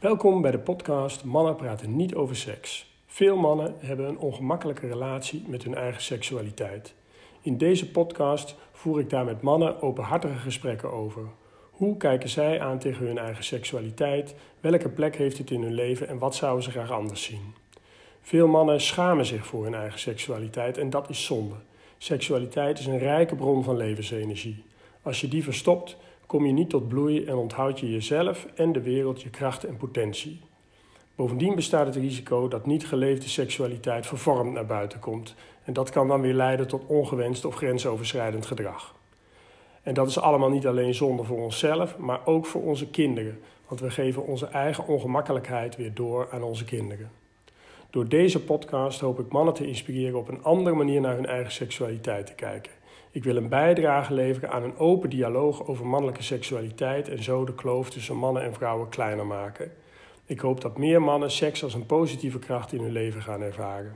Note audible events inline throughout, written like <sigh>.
Welkom bij de podcast Mannen praten niet over seks. Veel mannen hebben een ongemakkelijke relatie met hun eigen seksualiteit. In deze podcast voer ik daar met mannen openhartige gesprekken over. Hoe kijken zij aan tegen hun eigen seksualiteit? Welke plek heeft het in hun leven en wat zouden ze graag anders zien? Veel mannen schamen zich voor hun eigen seksualiteit en dat is zonde. Seksualiteit is een rijke bron van levensenergie. Als je die verstopt, kom je niet tot bloei en onthoud je jezelf en de wereld je kracht en potentie. Bovendien bestaat het risico dat niet geleefde seksualiteit vervormd naar buiten komt en dat kan dan weer leiden tot ongewenst of grensoverschrijdend gedrag. En dat is allemaal niet alleen zonde voor onszelf, maar ook voor onze kinderen, want we geven onze eigen ongemakkelijkheid weer door aan onze kinderen. Door deze podcast hoop ik mannen te inspireren op een andere manier naar hun eigen seksualiteit te kijken. Ik wil een bijdrage leveren aan een open dialoog over mannelijke seksualiteit en zo de kloof tussen mannen en vrouwen kleiner maken. Ik hoop dat meer mannen seks als een positieve kracht in hun leven gaan ervaren.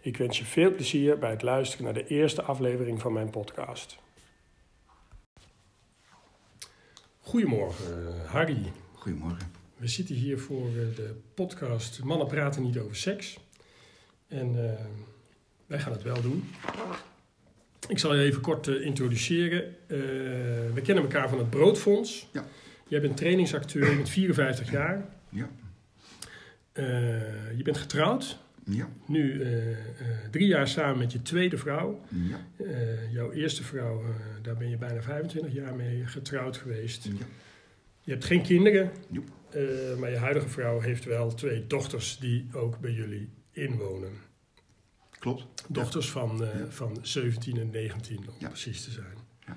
Ik wens je veel plezier bij het luisteren naar de eerste aflevering van mijn podcast. Goedemorgen, Harry. Goedemorgen. We zitten hier voor eh, de podcast Mannen praten niet over seks. En uh, wij gaan het wel doen. Ik zal je even kort uh, introduceren. Uh, we kennen elkaar van het Broodfonds. Ja. Jij bent trainingsacteur, je bent 54 jaar. Ja. je bent getrouwd. Ja. Nu drie jaar samen met je tweede vrouw. Ja. jouw eerste vrouw, daar ben je bijna 25 jaar mee getrouwd geweest. Ja. Je hebt geen kinderen. Maar je huidige vrouw heeft wel twee dochters die ook bij jullie inwonen. Klopt. Dochters ja. van, uh, ja. van 17 en 19, om ja. precies te zijn. Ja.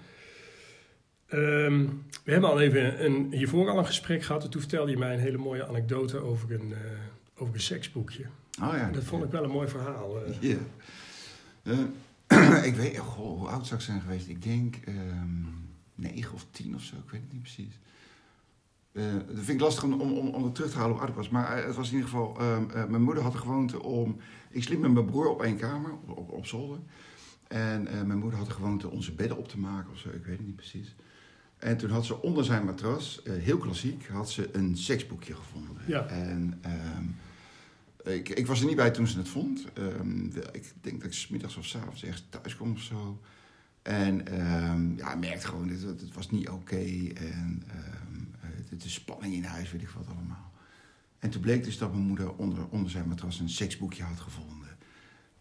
Um, we hebben al even een, hiervoor al een gesprek gehad. En toen vertelde je mij een hele mooie anekdote over een, uh, over een seksboekje. Oh ja. Dat vond ik wel een mooi verhaal. Ja. <clears throat> ik weet, goh, hoe oud zou ik zijn geweest? Ik denk um, negen of tien of zo, ik weet het niet precies. Uh, dat vind ik lastig om, om, om het terug te halen hoe oud ik was. Maar uh, het was in ieder geval... Uh, mijn moeder had de gewoonte om... Ik sliep met mijn broer op één kamer, op, op, op zolder. En mijn moeder had de gewoonte onze bedden op te maken of zo. Ik weet het niet precies. En toen had ze onder zijn matras, heel klassiek, had ze een seksboekje gevonden. Ja. En um, ik, ik, was er niet bij toen ze het vond. Um, ik denk dat ik 's middags of 's avonds ergens thuis kwam of zo. En ja, ik merkte gewoon, dat het, het was niet oké. Okay. En de spanning in huis, weet ik wat allemaal. En toen bleek dus dat mijn moeder onder, onder zijn matras een seksboekje had gevonden.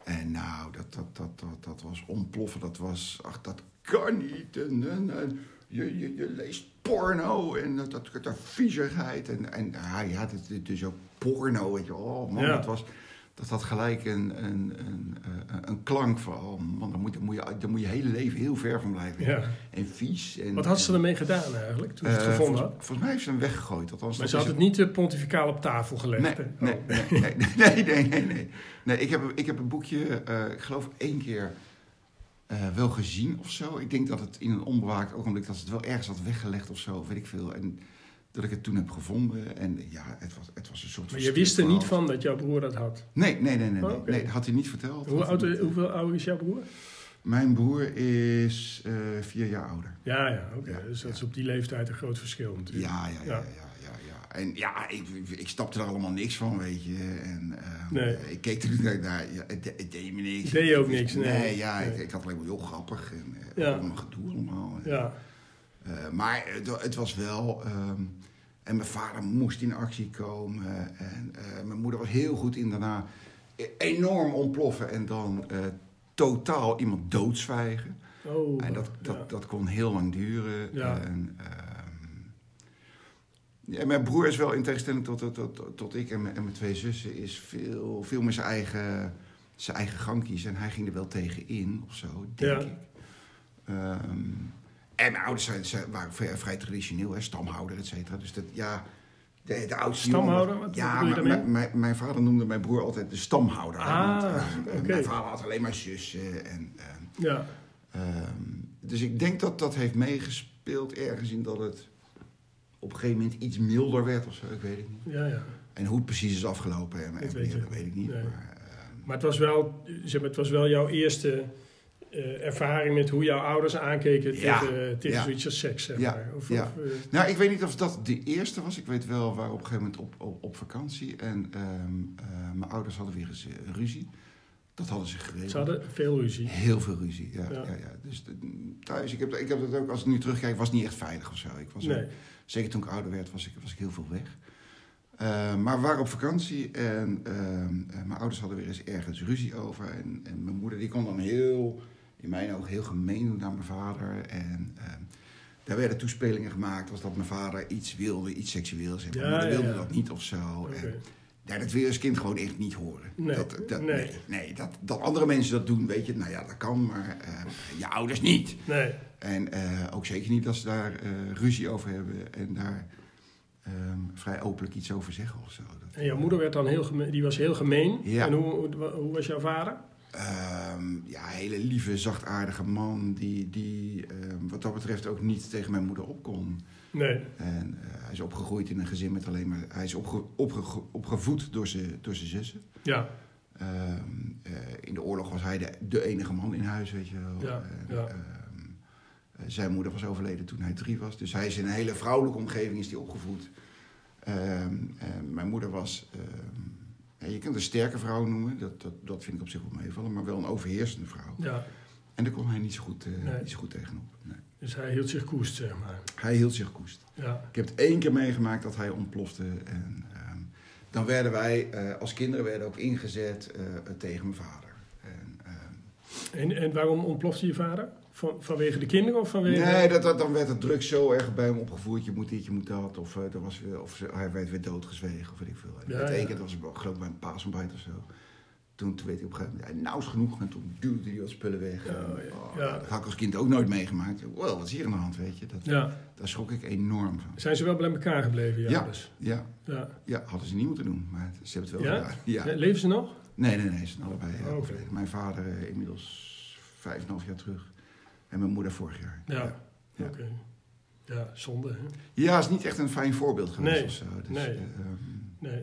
En nou, dat, dat, dat, dat, dat was ontploffen. Dat was, ach, dat kan niet. En, en, en je, je, je leest porno en dat, dat, dat viezigheid. En, en ah, ja, het dus ook porno, weet je. Oh man, Ja. dat was... Dat had gelijk een, een, een, een, een klank van, oh man, daar moet, daar, moet je, daar moet je hele leven heel ver van blijven. Ja. En vies. En, Wat had ze ermee gedaan eigenlijk, toen ze het eh, gevonden volgens, had? volgens mij heeft ze hem weggegooid. Althans, Maar ze had het niet uh, pontificaal op tafel gelegd, Nee, Oh. nee, nee, <laughs> nee, nee, nee, nee. nee ik, heb, ik heb een boekje, uh, ik geloof één keer uh, wel gezien of zo. Ik denk dat het in een onbewaakt ogenblik, dat ze het wel ergens had weggelegd of zo, weet ik veel. En dat ik het toen heb gevonden. En ja, het was, het was een soort Maar je wist er niet van dat jouw broer dat had? Nee, nee, nee, nee. Oh, nee. nee dat had hij niet verteld. Hoe oud, niet- hoeveel ouder is jouw broer? Mijn broer is uh, vier jaar ouder. Ja, ja, oké. Ja, dus dat ja. is op die leeftijd een groot verschil natuurlijk. Ja, ja, ja, Ja. ja, ja. ja. En ja, ik, ik snapte er allemaal niks van, weet je. En uh, Nee. ik keek er naar, naar ja, het, de- het deed me niks. Deed je ook Ik niks, nee. ja, Nee. Ik, ik had alleen maar heel grappig en uh, Ja. allemaal gedoe allemaal. Ja, Uh, maar het, het was wel... Um, en mijn vader moest in actie komen. En uh, mijn moeder was heel goed in daarna e- enorm ontploffen. En dan uh, totaal iemand doodzwijgen. oh, En dat, dat, ja. dat kon heel lang duren. Ja. En, ehm, ja, mijn broer is wel in tegenstelling tot, tot, tot, tot ik en mijn, en mijn twee zussen... is veel, veel meer zijn eigen, zijn eigen gang kiezen. En hij ging er wel tegen in, of zo, denk Ja. ik. Ehm, en mijn ouders zijn, zijn, waren vrij, traditioneel, hè, stamhouder, et cetera. Dus dat, ja... De, de oudste Stamhouder? Wat ja, mijn- vader noemde mijn broer altijd de stamhouder. Ah, want, eh, oké. Mijn vader had alleen maar zussen en... ehm, ja. Ehm, dus ik denk dat dat heeft meegespeeld ergens in dat het op een gegeven moment iets milder werd of zo. Ik weet het niet. ja, ja. En hoe het precies is afgelopen, en, en weet je dat weet ik niet. Nee. Maar, ehm, Maar het was wel, zeg maar, het was wel jouw eerste eh, ervaring met hoe jouw ouders aankeken Ja, tegen, tegen ja. zoiets als seks, zeg Ja, maar. Of, ja. of, eh, Nou, ik weet niet of dat de eerste was. Ik weet wel, we waren op een gegeven moment op, op, op vakantie. En ehm, eh, mijn ouders hadden weer eens eh, ruzie. Dat hadden ze geregeld. ze hadden veel ruzie. Heel veel ruzie, ja. Ja. ja. Dus thuis, ik heb, ik heb dat ook, als ik nu terugkijk, was het niet echt veilig of zo. Ik was Nee. ook- zeker toen ik ouder werd, was ik, was ik heel veel weg. Eh, maar we waren op vakantie en ehm, eh, mijn ouders hadden weer eens ergens ruzie over. En, en mijn moeder die kon dan heel, in mijn ogen, heel gemeen naar mijn vader. En ehm, daar werden toespelingen gemaakt als dat mijn vader iets wilde, iets seksueels. En mijn Ja, moeder ja, wilde ja. dat niet of zo. En, ja, dat wil je als kind gewoon echt niet horen. Nee, Dat, dat, nee. nee, nee, dat, dat andere mensen dat doen, weet je, nou ja, dat kan, maar eh, je ouders niet. Nee, En eh, ook zeker niet als ze daar eh, ruzie over hebben en daar ehm, vrij openlijk iets over zeggen of zo. Dat, en jouw moeder werd dan heel gemeen, die was heel gemeen. Ja. En hoe, hoe was jouw vader? Ehm, ja, hele lieve, zachtaardige man die, die ehm, wat dat betreft ook niet tegen mijn moeder op kon. Nee, En eh, hij is opgegroeid in een gezin met alleen maar... Hij is opge, opge- opgevoed door zijn door zijn zussen. ja, Ehm, eh, in de oorlog was hij de, de enige man in huis, weet je wel. Ja, En, ja. eh, zijn moeder was overleden toen hij drie was. Dus hij is in een hele vrouwelijke omgeving is die opgevoed. En mijn moeder was... je kunt een sterke vrouw noemen, dat, dat, dat vind ik op zich wel meevallen. Maar wel een overheersende vrouw. ja. En daar kon hij niet zo goed, eh, Nee. niet zo goed tegenop. Nee. Dus hij hield zich koest, zeg maar. Hij hield zich koest. Ja, Ik heb het één keer meegemaakt dat hij ontplofte. En ehm, dan werden wij eh, als kinderen werden ook ingezet eh, tegen mijn vader. En, ehm, en, en waarom ontplofte je vader? Van, vanwege de kinderen of vanwege... nee, dat, dat, dan werd het druk zo erg bij hem opgevoerd. Je moet dit, je moet dat. Of, er was weer, of ze- hij werd weer doodgezwegen of weet ik veel. Ja, het één keer, dat was geloof ik bij een paasontbijt of zo. Toen, toen weet hij op een gegeven moment, ja, nou is genoeg. En toen duwde hij wat spullen weg. Ja, En, oh. Dat had ik als kind ook nooit meegemaakt. Wow, wat is hier aan de hand, weet je. Dat, Ja, Daar schrok ik enorm van. zijn ze wel bij elkaar gebleven, ja? Ja. Dus. Ja, ja. ja, hadden ze niet moeten doen. Maar ze hebben het wel gedaan. Ja. Leven ze nog? Nee, nee, nee, ze zijn allebei eh, Oh. Mijn vader eh, inmiddels vijf en een half jaar terug. En mijn moeder vorig jaar. Ja. Ja. Oké. Ja, zonde, hè? Ja, is niet echt een fijn voorbeeld geweest Nee, of zo. Dus, nee. eh, ehm, Nee.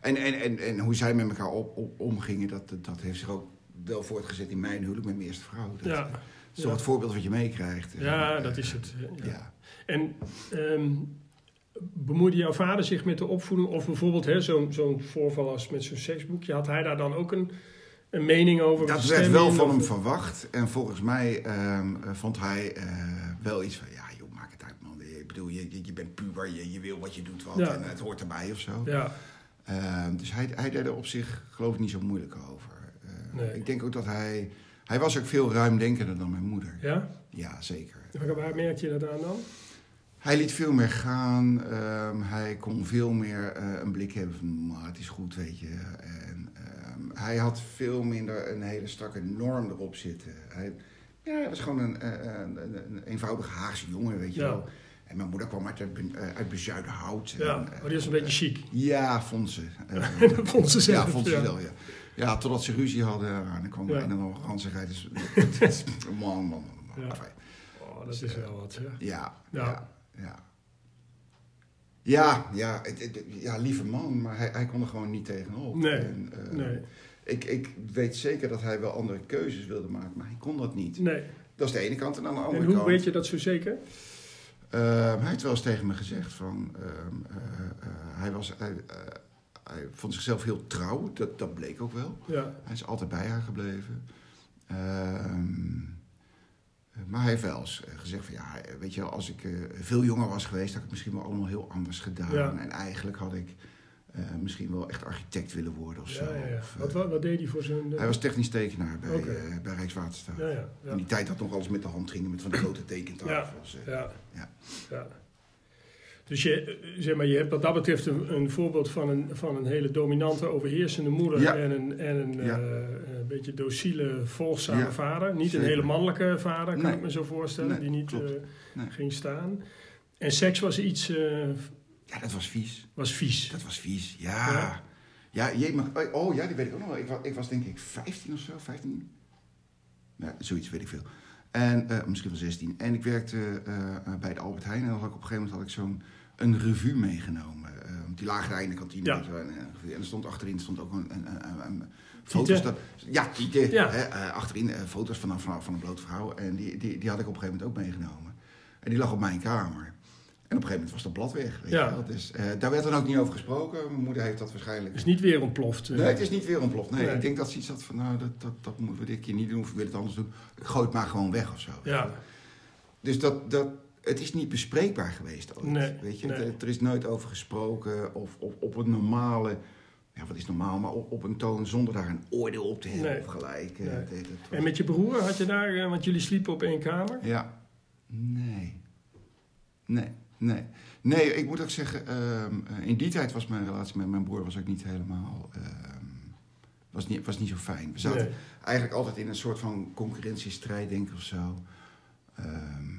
en, en, en, en hoe zij met elkaar op, op, omgingen, dat, dat heeft zich ook wel voortgezet in mijn huwelijk met mijn eerste vrouw. Dat, Ja. eh, is Ja. toch het voorbeeld wat je meekrijgt. Ja, Eh, dat is het. Ja. Ja. En ehm, bemoeide jouw vader zich met de opvoeding? Of bijvoorbeeld hè, zo'n zo'n voorval als met zo'n seksboekje. Had hij daar dan ook een, een mening over? Dat werd wel van hem verwacht. En volgens mij ehm, eh, vond hij eh, wel iets van... Ja, joh, maak het uit, man. Ik bedoel, je, je, bent puber, je, je wil wat je doet wat. Ja. En het hoort erbij of zo. Ja, Ehm, dus hij, hij deed er op zich, geloof ik, niet zo moeilijk over. Eh, Nee. Ik denk ook dat hij... Hij was ook veel ruimdenkender dan mijn moeder. ja? Ja, zeker. Waar, waar merk je dat aan dan? Hij liet veel meer gaan. ehm, hij kon veel meer eh, een blik hebben van, maar het is goed, weet je. Hij had veel minder een hele strakke norm erop zitten. Hij, ja, hij was gewoon een, eh, een, een, een eenvoudige Haagse jongen, weet je Ja. wel. En mijn moeder kwam uit, eh, uit Bezuidenhout. Ja, En, oh, die was een beetje chic. Ja, vond ze. <laughs> Eh, dat vond ze zelf. ja, vond ze wel, ja. Ja, totdat ze ruzie hadden. En dan kwam er een en ander ranzigheid. Dus, is- <laughs> <laughs> man, man, man. man. Ja. Oh, dat is wel wat, ja, Ja. ja, ja. Ja, ja, het- het- ja, lieve man, maar hij, hij kon er gewoon niet tegenop. Nee, En, eh, Nee, ik, ik weet zeker dat hij wel andere keuzes wilde maken, maar hij kon dat niet. nee. Dat is de ene kant. En aan de andere En hoe kant... weet je dat zo zeker? Ehm, hij heeft wel eens tegen me gezegd van... ehm, eh, eh, hij, was, hij, eh, hij vond zichzelf heel trouw, dat, dat bleek ook wel. Ja, Hij is altijd bij haar gebleven. Ehm, maar hij heeft wel eens eh, gezegd van ja, weet je als ik eh, veel jonger was geweest, had ik het misschien wel allemaal heel anders gedaan. Ja. En eigenlijk had ik eh, misschien wel echt architect willen worden of zo. ja, ja, ja. Of, eh, Wat, wat, wat deed hij voor zijn... hij was technisch tekenaar bij, eh, bij Rijkswaterstaat. Ja, ja, ja. In die tijd had nog alles met de hand gingen, met van die <clears throat> grote tekentafels. eh. Ja. Ja. Dus je, zeg maar, je hebt wat dat betreft een, een voorbeeld van een, van een hele dominante, overheersende moeder Ja. en een, en een, Ja. eh, een beetje docile, volgzame Ja, vader. Niet zeker. een hele mannelijke vader, kan Nee. ik me zo voorstellen, Nee, die niet eh, Nee. ging staan. En seks was iets, eh, Ja, dat was vies. was vies. Dat was vies, ja. Ja. Ja, je mag, oh ja, die weet ik ook nog wel. Ik was, ik was denk ik 15 of zo, 15. Ja, zoiets weet ik veel. En eh, misschien wel 16. En ik werkte eh, eh, bij de Albert Heijn. En dan had ik op een gegeven moment had ik zo'n een revue meegenomen. Ehm, die lagen daar in de kantine. Ja. En, er stond achterin stond ook een, een, een, een- Tieten. foto's. Dat, ja, Tieten. Ja. Hè, achterin foto's van, van, van een blote vrouw. En die, die, die had ik op een gegeven moment ook meegenomen. En die lag op mijn kamer. En op een gegeven moment was dat blad weg. Weet Ja. je wel. Dus eh, daar werd dan ook niet over gesproken. Mijn moeder heeft dat waarschijnlijk is niet weer ontploft. eh. Nee, het is niet weer ontploft. Nee, Nee. ik denk dat ze iets had van, nou, dat, dat, dat moeten we dit keer niet doen. Of ik wil het anders doen. Ik gooi het maar gewoon weg of zo. Ja, Dus dat, dat, het is niet bespreekbaar geweest ooit. Nee, Weet je? nee. Er, is nooit over gesproken. Of op, op een normale, ja, wat is normaal, maar op, op een toon zonder daar een oordeel op te hebben. Nee. Of gelijk. eh, het- het- het was- en met je broer had je daar, want jullie sliepen op één kamer? Ja. Nee. Nee. Nee. Nee, ik moet ook zeggen, ehm, eh, in die tijd was mijn relatie met mijn broer was ook niet helemaal. ehm, was, niet, was niet zo fijn. We zaten Nee. eigenlijk altijd in een soort van concurrentiestrijd, denk ik of zo. Ehm,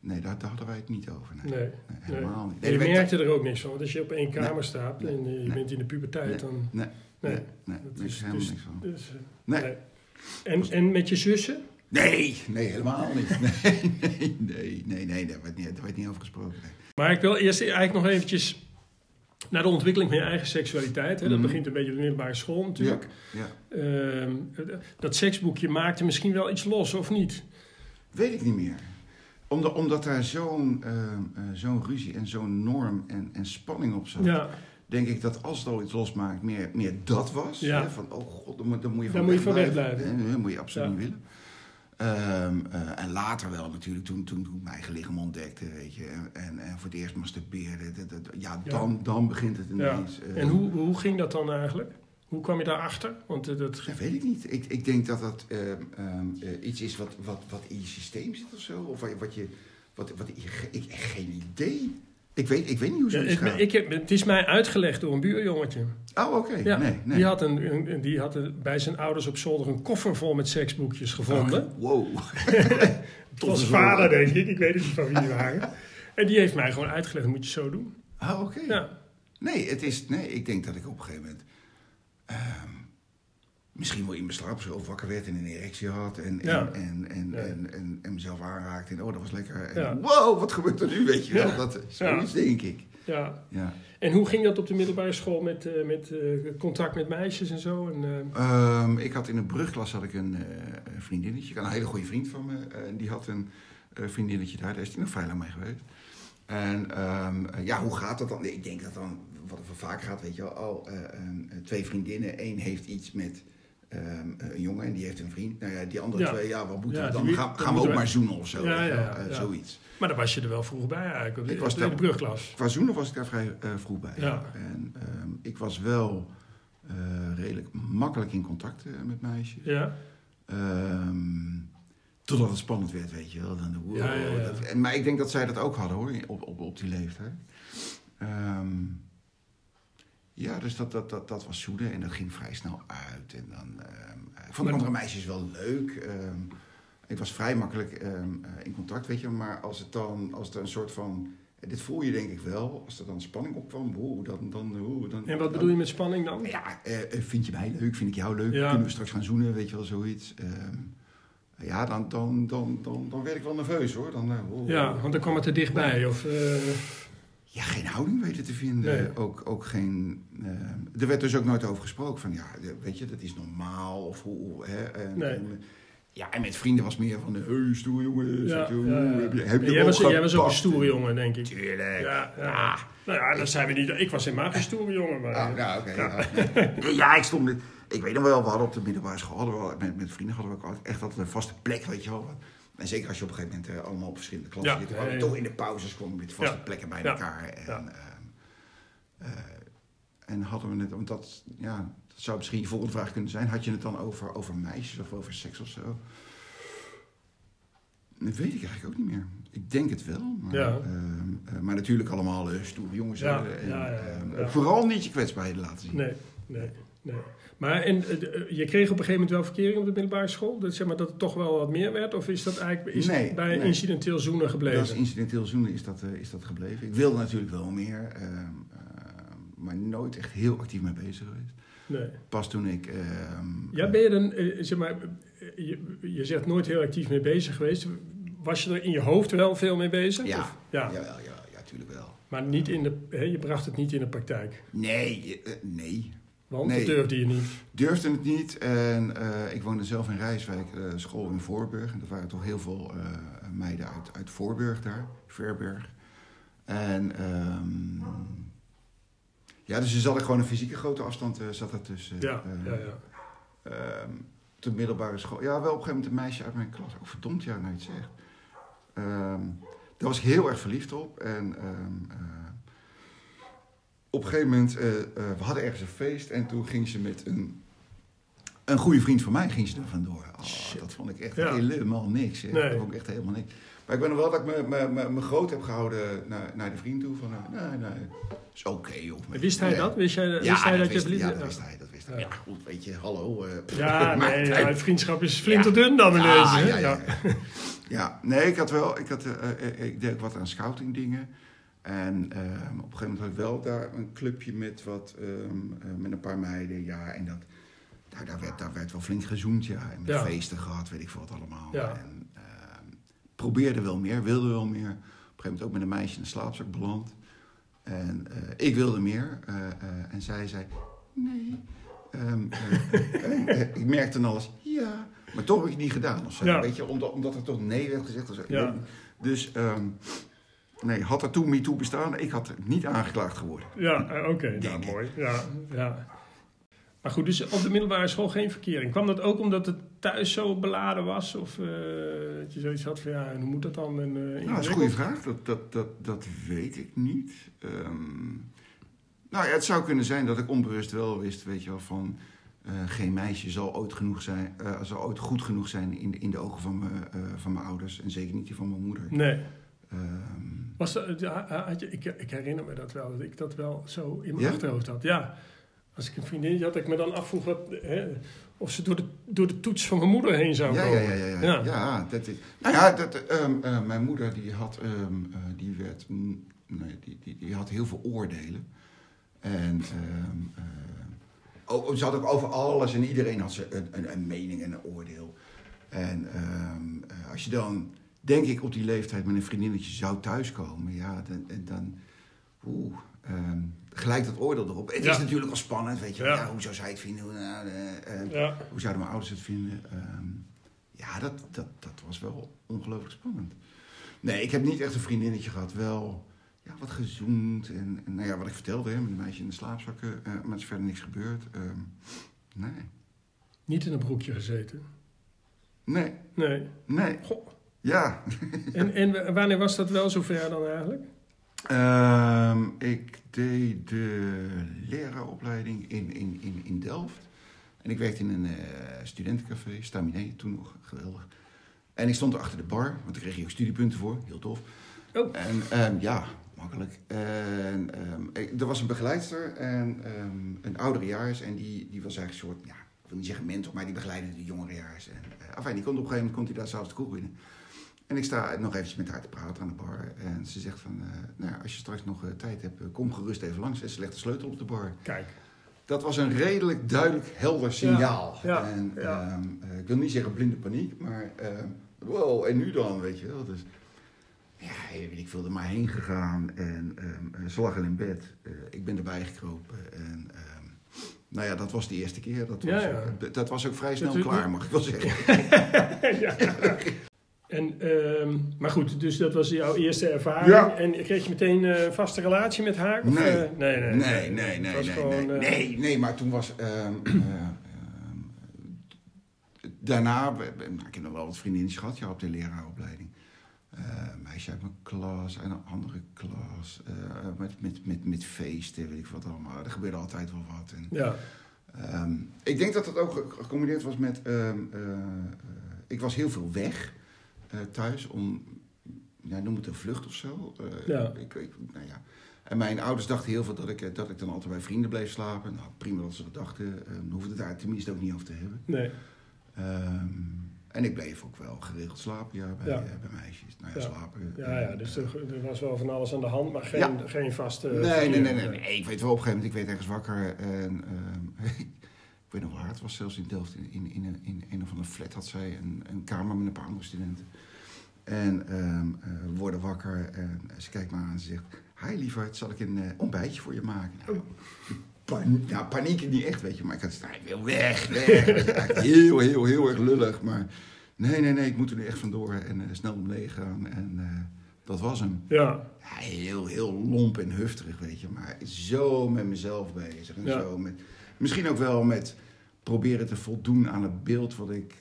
nee, daar, daar hadden wij het niet over. Nee, Nee. Nee, helemaal niet. Je merkte er ook niks van, want als je op één kamer staat en eh, je bent in de puberteit, Nee. dan... Nee, Nee. nee, nee, Dat is- helemaal dus- niks van. Dus, eh, Nee. nee. En, en met je zussen? Nee, nee, helemaal niet. <laughs> Nee, nee, nee, nee, nee daar, werd niet, daar werd niet over gesproken. Maar ik wil eerst eigenlijk nog eventjes naar de ontwikkeling van je eigen seksualiteit. Hè. Dat Mhm. begint een beetje op de middelbare school natuurlijk. Ja. Ehm, dat seksboekje maakte misschien wel iets los, of niet? Weet ik niet meer. Omdat, omdat daar zo'n ehm, eh, zo'n ruzie en zo'n norm en, en spanning op zat. Ja, Denk ik dat als het al iets losmaakt, meer, meer dat was. Ja. Hè? Van, oh god, dan moet, je van moet je van wegblijven. Eh, Dat moet je absoluut Ja. niet willen. Ehm, eh, en later wel natuurlijk, toen, toen, toen ik mijn eigen lichaam ontdekte, weet je. En, en, voor het eerst masturbeerde. Dat, dat, ja, Ja. dan, dan begint het ja. ineens. eh, En hoe, hoe ging dat dan eigenlijk? Hoe kwam je daarachter? Want eh, dat... Dat weet ik niet. Ik, ik denk dat dat ehm, ehm, eh, iets is wat, wat, wat in je systeem zit of zo. Of wat, je- wat je. Wat, wat, ik, ik geen idee. Ik weet, ik weet niet hoe Ja, zoiets het, gaat. ik heb, het is mij uitgelegd door een buurjongetje. Oh, oké. Ja, Nee, nee. Die, had een, een- die had een- bij zijn ouders op zolder een koffer vol met seksboekjes gevonden. Oh, wow. <laughs> Het was vader, denk ik. Ik weet het niet van wie die waren. En die heeft mij gewoon uitgelegd, dat moet je zo doen. Oh, oké. Ja, Nee, het is, nee, ik denk dat ik op een gegeven moment... ehm, misschien wel in mijn slaap zo wakker werd en een erectie had. En, en, Ja. en, en, Ja. en, en, en mezelf aanraakte. En oh, dat was lekker. En, Ja. Wow, wat gebeurt er nu, weet je wel. Dat, zoiets denk ik. ja. Ja. En hoe ging dat op de middelbare school met, eh, met eh, contact met meisjes en zo? En, eh, Ehm, ik had in een brugklas had ik een eh, een vriendinnetje, een hele goede vriend van me. die had een vriendinnetje daar, daar is hij nog vrij lang mee geweest. En ehm, eh, ja, hoe gaat dat dan? Ik denk dat dan, wat er vaak gaat, weet je wel, oh, eh, een- eh, twee vriendinnen. Eén heeft iets met ehm, een jongen en die heeft een vriend. Nou ja, die andere Ja. twee, ja, wat moeten Ja, we dan? gaan gaan we ook we- maar zoenen of zo. Ja, eh. Zoiets. maar daar was je er wel vroeg bij eigenlijk, op de, Ik was in daar- de brugklas. Qua zoenen was ik daar vrij eh, vroeg bij. Ja. En ehm, ik was wel eh, redelijk makkelijk in contact eh, met meisjes. Ja, Ehm, totdat het spannend werd, weet je wel. Dan, wow. Dat, en, maar ik denk dat zij dat ook hadden hoor, op, op, op die leeftijd. Ja, dus dat, dat, dat, dat was zoenen en dat ging vrij snel uit. En dan, ik vond Maar- andere meisjes wel leuk. Ehm, ik was vrij makkelijk ehm, eh, in contact, weet je. Maar als het dan, als er een soort van... Dit voel je denk ik wel. Als er dan spanning opkwam, wow, dan... dan, wow, dan en wat bedoel je met spanning dan? ja, eh, eh, vind je mij leuk? Vind ik jou leuk? Ja. Kunnen we straks gaan zoenen? Weet je wel, zoiets. Ehm, ja, dan, dan, dan, dan, dan werd ik wel nerveus hoor. Dan, eh, Ja, want dan kwam het er dichtbij. Of, eh, ja, geen houding weten te vinden. Nee. Ook, ook geen... eh, er werd dus ook nooit over gesproken van, ja, weet je, dat is normaal. Of hoe, hè. En, Nee. en, ja, en met vrienden was meer van, hey, stoer jongen. ja. Heb je, heb je jij, was, jij was ook een stoere jongen, denk ik. Tuurlijk. Ja, ja. Nou ja, dat zijn we niet. Ik was helemaal geen stoere jongen. Maar, Ah, nou, oké. ja. Nee. ja, ik stond. Ik weet nog wel, we hadden op de middelbare school, hadden we, met, met vrienden hadden we ook echt altijd een vaste plek, weet je wel. En zeker als je op een gegeven moment eh, allemaal op verschillende klassen Ja, zit. Toch in de pauzes kwamen we met vaste plekken bij elkaar. En, ehm, eh, en hadden we het, want dat, ja, dat zou misschien je volgende vraag kunnen zijn. Had je het dan over, over meisjes of over seks of zo? Dat weet ik eigenlijk ook niet meer. Ik denk het wel. Maar, Ja. eh, maar natuurlijk allemaal eh, stoere jongens. Ja. En, ja, ja, ja. Vooral niet je kwetsbaarheden laten zien. Nee, nee, nee. Maar en, eh, de- je kreeg op een gegeven moment wel verkering op de middelbare school? Dat, zeg maar, dat het toch wel wat meer werd? Of is dat eigenlijk is Nee, bij nee. incidenteel zoenen gebleven? Dat is incidenteel zoenen is dat, eh, is dat gebleven. Ik wilde natuurlijk wel meer, ehm, ehm, maar nooit echt heel actief mee bezig geweest. nee. Pas toen ik... ehm, Ja, ben je dan, eh, zeg maar, eh, je, je zegt nooit heel actief mee bezig geweest. Was je er in je hoofd wel veel mee bezig? Ja. Of- ja. Jawel, ja, ja, tuurlijk wel. Maar niet in de, hè, je bracht het niet in de praktijk. Nee, eh, nee. Want Nee. dat durfde je niet. Durfde het niet. En eh, ik woonde zelf in Rijswijk, eh, school in Voorburg. En er waren toch heel veel eh, meiden uit, uit Voorburg daar, Verberg. En ehm, ja, dus er zat er gewoon een fysieke grote afstand zat er tussen. Ja, ja, ja. De middelbare school. Ja, wel op een gegeven moment een meisje uit mijn klas. Oh, verdomd, ja, nou je het zegt. Ehm, daar was ik heel erg verliefd op. En op een gegeven moment, eh, eh, we hadden ergens een feest. En toen ging ze met een, een goede vriend van mij ging ze er vandoor. Oh, dat vond ik echt Ja. helemaal niks. Hè. Nee. Dat vond ik echt helemaal niks. Maar ik ben nog wel dat ik me, me, me, me groot heb gehouden naar, naar de vriend toe. Van, eh, nee, nee, is oké. of En Wist hij nee. dat? Wist, jij, Ja, wist hij dat, dat je wist, verliefd ja, dat wist hij. Dat wist hij. Ja. Goed, weet je, hallo. eh, Ja, <laughs> nee, hij- ja, het vriendschap is flinterdun dan ineens. ja, hè? ja, ja, ja. Ja, nee, ik had wel, ik, had, ik deed ook wat aan scouting dingen. En ehm, op een gegeven moment had ik wel daar een clubje met wat, ehm, eh, met een paar meiden. Ja, en dat, daar, daar, werd, daar werd wel flink gezoend, ja. En met Ja. feesten gehad, weet ik veel wat allemaal. Ja. En ehm, probeerde wel meer, wilde wel meer. Op een gegeven moment ook met een meisje in de slaapzak beland. En eh, ik wilde meer. eh, en zij zei, nee. <laughs> Ik merkte dan alles, ja. Maar toch heb ik het niet gedaan of zo. Ja. Weet je, omdat, omdat er toch nee werd gezegd. of zo. Dus, nee, had er toen MeToo bestaan, ik had niet aangeklaagd geworden. Ja, eh, oké, nou Denk ik. mooi. Ja, ja. Maar goed, dus op de middelbare school geen verkering. Kwam dat ook omdat het thuis zo beladen was? Of eh, dat je zoiets had van, ja, en hoe moet dat dan? En, eh, Nou, dat is een goede vraag. Dat, dat, dat, dat weet ik niet. Ehm, nou ja, het zou kunnen zijn dat ik onbewust wel wist, weet je wel, van... geen meisje zal ooit, genoeg zijn, zal ooit goed genoeg zijn in de, in de ogen van, me, van mijn ouders. En zeker niet die van mijn moeder. Nee. Ehm, Was dat, ja, had je, ik, ik herinner me dat wel, dat ik dat wel zo in mijn Ja? achterhoofd had. Ja. Als ik een vriendin had, dat ik me dan afvroeg wat, hè, of ze door de, door de toets van mijn moeder heen zou ja, komen. ja, ja, ja, ja. Ja. ja. dat is, nou ja, dat, ehm, eh, mijn moeder die had, ehm, eh, die werd, mm, nee, die, die, die had heel veel oordelen. En ehm, eh, oh, ze had ook over alles en iedereen had ze een, een, een mening en een oordeel. En ehm, eh, als je dan, denk ik, op die leeftijd met een vriendinnetje zou thuiskomen, ja, dan, en dan oeh, ehm, gelijk dat oordeel erop. Het Ja. is natuurlijk wel spannend, weet je, Ja. ja. hoe zou zij het vinden? Hoe, nou, eh, eh, Ja. hoe zouden mijn ouders het vinden? Ehm, ja, dat, dat, dat was wel ongelooflijk spannend. Nee, ik heb niet echt een vriendinnetje gehad. Wel ja, wat gezoend. En, en nou ja, wat ik vertelde, hè, met een meisje in de slaapzakken. eh, maar is verder niks gebeurd. Ehm, nee. Niet in een broekje gezeten. Nee. Nee. Nee. Goh. Ja. En, en wanneer was dat wel zover dan eigenlijk? Ehm, ik deed de leraaropleiding in, in, in, in Delft. En ik werkte in een eh, studentencafé, Staminé, toen nog, geweldig. En ik stond er achter de bar, want daar kreeg je ook studiepunten voor, heel tof. Oh. En ehm, ja, makkelijk. En ehm, ik- er was een begeleidster en ehm, een ouderejaars. En die, die was eigenlijk een soort, ja, ik wil niet zeggen mentor, maar die begeleidde de jongerejaars. En uh, afijn, die komt op een gegeven moment komt hij daar s'avonds de kroeg binnen. En ik sta nog eventjes met haar te praten aan de bar. En ze zegt van, eh, nou ja, als je straks nog eh, tijd hebt, eh, kom gerust even langs. En ze legt de sleutel op de bar. Kijk. Dat was een redelijk duidelijk, helder signaal. ja, en, ja. ehm, eh, ik wil niet zeggen blinde paniek, maar ehm, wow, en nu dan, weet je wel. Dus ja, ik er maar heen gegaan. En eh, ze lag al in bed. Ik ben erbij gekropen. En nou ja, dat was de eerste keer. Dat was, Ja, dat was ook vrij snel klaar, mag ik wel zeggen. <laughs> ja. <laughs> En, ehm, maar goed, dus dat was jouw eerste ervaring. Ja. En kreeg je meteen eh, een vaste relatie met haar? Of, Nee. eh, nee, nee, Nee, nee, nee, nee, gewoon, eh, nee, nee, maar toen was... ehm, <clears throat> eh, ehm, daarna, nou, ik heb nog wel wat vriendinnetjes gehad ja, op de leraaropleiding. Eh, meisje uit mijn klas en een andere klas. eh, met, met, met, met feesten, weet ik wat allemaal. Er gebeurde altijd wel wat. En, Ja, ik denk dat het ook ge- gecombineerd was met. eh, eh, ik was heel veel weg eh, thuis om. Ja, noem het een vlucht of zo. Eh, Ja. ik, ik, nou ja. En mijn ouders dachten heel veel dat ik, eh, dat ik dan altijd bij vrienden bleef slapen. Nou, prima dat ze dat dachten. Uh, hoefde het daar tenminste ook niet over te hebben. nee. Ehm, en ik bleef ook wel geregeld slapen, ja, bij, Ja. eh, bij meisjes. Nou ja, Ja. slapen. Ja, ja, dus er, er was wel van alles aan de hand, maar geen, geen vaste... Nee, nee, nee, nee, nee. Ik weet wel op een gegeven moment, ik werd ergens wakker en ehm, <laughs> ik weet nog waar, het was zelfs in Delft, in, in, in, een- in een of andere flat had zij een, een kamer met een paar andere studenten. En we worden wakker en ze kijkt me aan en ze zegt, Hi lieverd, zal ik een eh, ontbijtje voor je maken? Nou, pan, ja, paniek niet echt, weet je. Maar ik had gezegd, nou, ik wil weg, weg. Heel, heel, heel erg lullig. Maar nee, nee, nee, ik moet er nu echt vandoor. En eh, snel om gaan. En dat was hem. Ja, Ja, heel, heel lomp en hufterig, weet je. Maar zo met mezelf bezig. En Ja. zo met, misschien ook wel met proberen te voldoen aan het beeld wat ik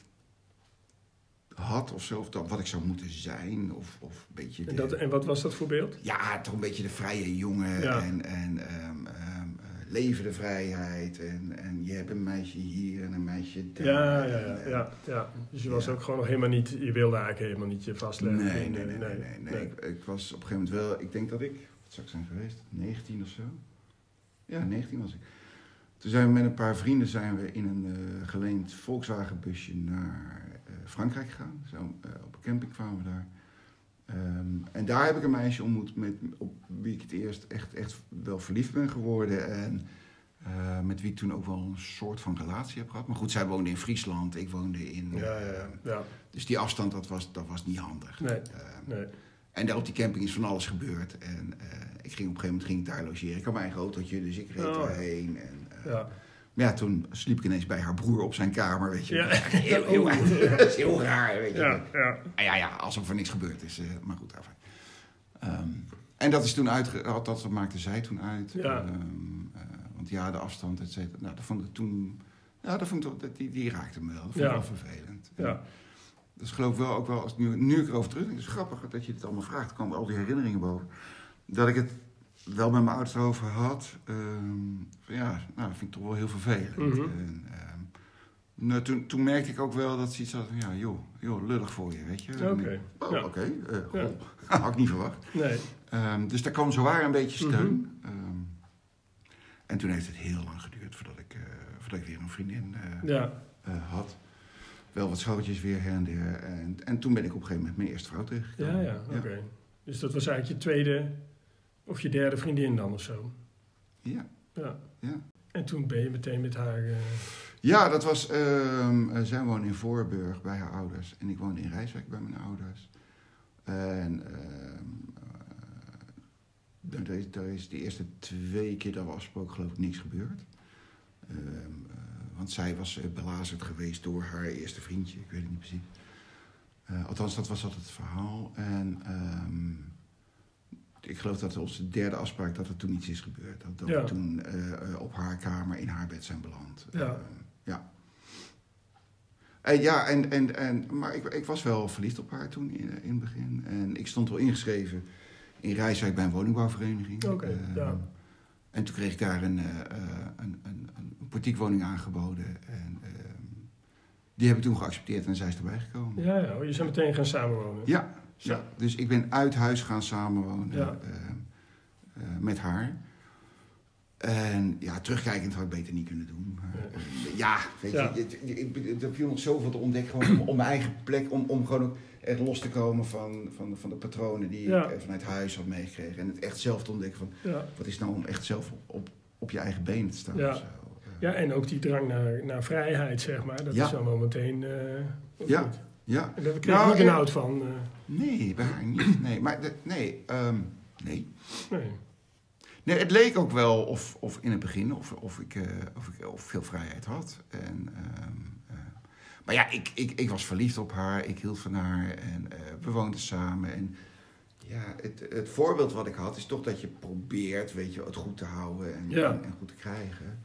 had of zo. Of wat ik zou moeten zijn. Of, of een beetje... en, dat, en wat was dat voor beeld? ja, toch een beetje de vrije jongen. Ja. En, en ehm, ehm, eh, leven de vrijheid. En, en je hebt een meisje hier en een meisje daar. Ja, ja, ja, En, eh, ja, ja. Dus je was ook gewoon nog helemaal niet, je wilde eigenlijk helemaal niet je vastleggen. Nee, nee, nee, nee, nee. Ik, ik was op een gegeven moment wel, ik denk dat ik, wat zou ik zijn geweest, 19 of zo? Ja, 19 was ik. Toen zijn we met een paar vrienden zijn we in een eh, geleend Volkswagen busje naar eh, Frankrijk gegaan. Zo, eh, op een camping kwamen we daar. Ehm, en daar heb ik een meisje ontmoet met, op wie ik het eerst echt, echt wel verliefd ben geworden. En met wie ik toen ook wel een soort van relatie heb gehad. Maar goed, zij woonde in Friesland, ik woonde in... Ja, ja, ja. ja. dus die afstand, dat was, dat was niet handig. Nee, Ehm, nee. en daar op die camping is van alles gebeurd. En ik ging op een gegeven moment ging ik daar logeren. Ik had mijn eigen autootje, dus ik reed Oh, daarheen. En, Ja. Maar ja, toen sliep ik ineens bij haar broer op zijn kamer, weet je. Ja. Heel, heel, <laughs> Oh. dat is heel raar, weet je. Ja, ja. Ah, ja, ja, alsof er niks gebeurd is. eh, maar goed, enfin. Ehm, en dat is toen uitge... Dat maakte zij toen uit. Ja. Ehm, eh, want ja, de afstand, et cetera. Nou, dat vond ik toen... Ja, dat vond ik, die, die raakte me wel. Dat vond ik Ja. wel vervelend. Ja. Dus geloof ik wel ook wel, als nu, nu ik erover terugdenk, het is grappig dat je dit allemaal vraagt, er komen al die herinneringen boven. Dat ik het wel met mijn ouders over had, ehm, ja, nou, dat vind ik toch wel heel vervelend. Mhm. En, ehm, nou, toen, toen merkte ik ook wel dat ze iets had van, ja, joh, joh lullig voor je, weet je. Oké. Ik, Oh, Ja. oké, eh, Ja. <laughs> had ik niet verwacht. Nee. Ehm, dus daar kwam zowaar een beetje steun. Mhm. Ehm, en toen heeft het heel lang geduurd voordat ik, eh, voordat ik weer een vriendin eh, Ja. had. Wel wat schootjes weer her en der. En, en toen ben ik op een gegeven moment mijn eerste vrouw Ja, tegengekomen. ja, oké. Dus dat was eigenlijk je tweede of je derde vriendin dan of zo? Ja. Ja. Ja. En toen ben je meteen met haar... eh, Ja, dat was... ehm, eh, zij woonde in Voorburg bij haar ouders. En ik woonde in Rijswijk bij mijn ouders. En eh, daar, is, daar is de eerste twee keer dat we afsproken geloof ik niks gebeurd. Ehm, eh, want zij was belazerd geweest door haar eerste vriendje. Ik weet het niet precies. Althans, dat was altijd het verhaal. En ehm, ik geloof dat onze derde afspraak dat er toen iets is gebeurd. Dat, dat Ja. we toen eh, eh, op haar kamer in haar bed zijn beland. Ja. Ehm, ja. En ja, en, en, en, maar ik, ik was wel verliefd op haar toen in, in het begin. En ik stond wel ingeschreven in Rijswijk bij een woningbouwvereniging. Oké, Ehm, ja. En toen kreeg ik daar een, eh, eh, een, een, een portiekwoning aangeboden. En ehm, die heb ik toen geaccepteerd en zij is erbij gekomen. Ja, ja. Je zijn meteen gaan samenwonen. Ja. Ja, dus ik ben uit huis gaan samenwonen Ja. ehm, eh, met haar. En ja, terugkijkend had ik beter niet kunnen doen. Ja. eh, ja, weet Ja. je, er viel nog zoveel te ontdekken gewoon om, om mijn eigen plek, om, om gewoon ook echt los te komen van, van, van de patronen die ik eh, vanuit huis had meegekregen. En het echt zelf te ontdekken van, wat is nou om echt zelf op, op, op je eigen benen te staan. Ja. Eh, ja, en ook die drang naar, naar vrijheid, zeg maar. Dat is wel meteen... eh, Ja. Ja. En daar kreeg Nou, je niet eh, van. eh, Nee, bij haar <clears throat> niet. Nee, maar de- nee, ehm, nee. nee. Nee, het leek ook wel of, of in het begin of, of, ik, eh, of ik of veel vrijheid had. En, ehm, eh, maar ja, ik, ik, ik was verliefd op haar, ik hield van haar en we woonden samen. En ja, het, het voorbeeld wat ik had is toch dat je probeert, weet je, het goed te houden en, Ja. en, en goed te krijgen.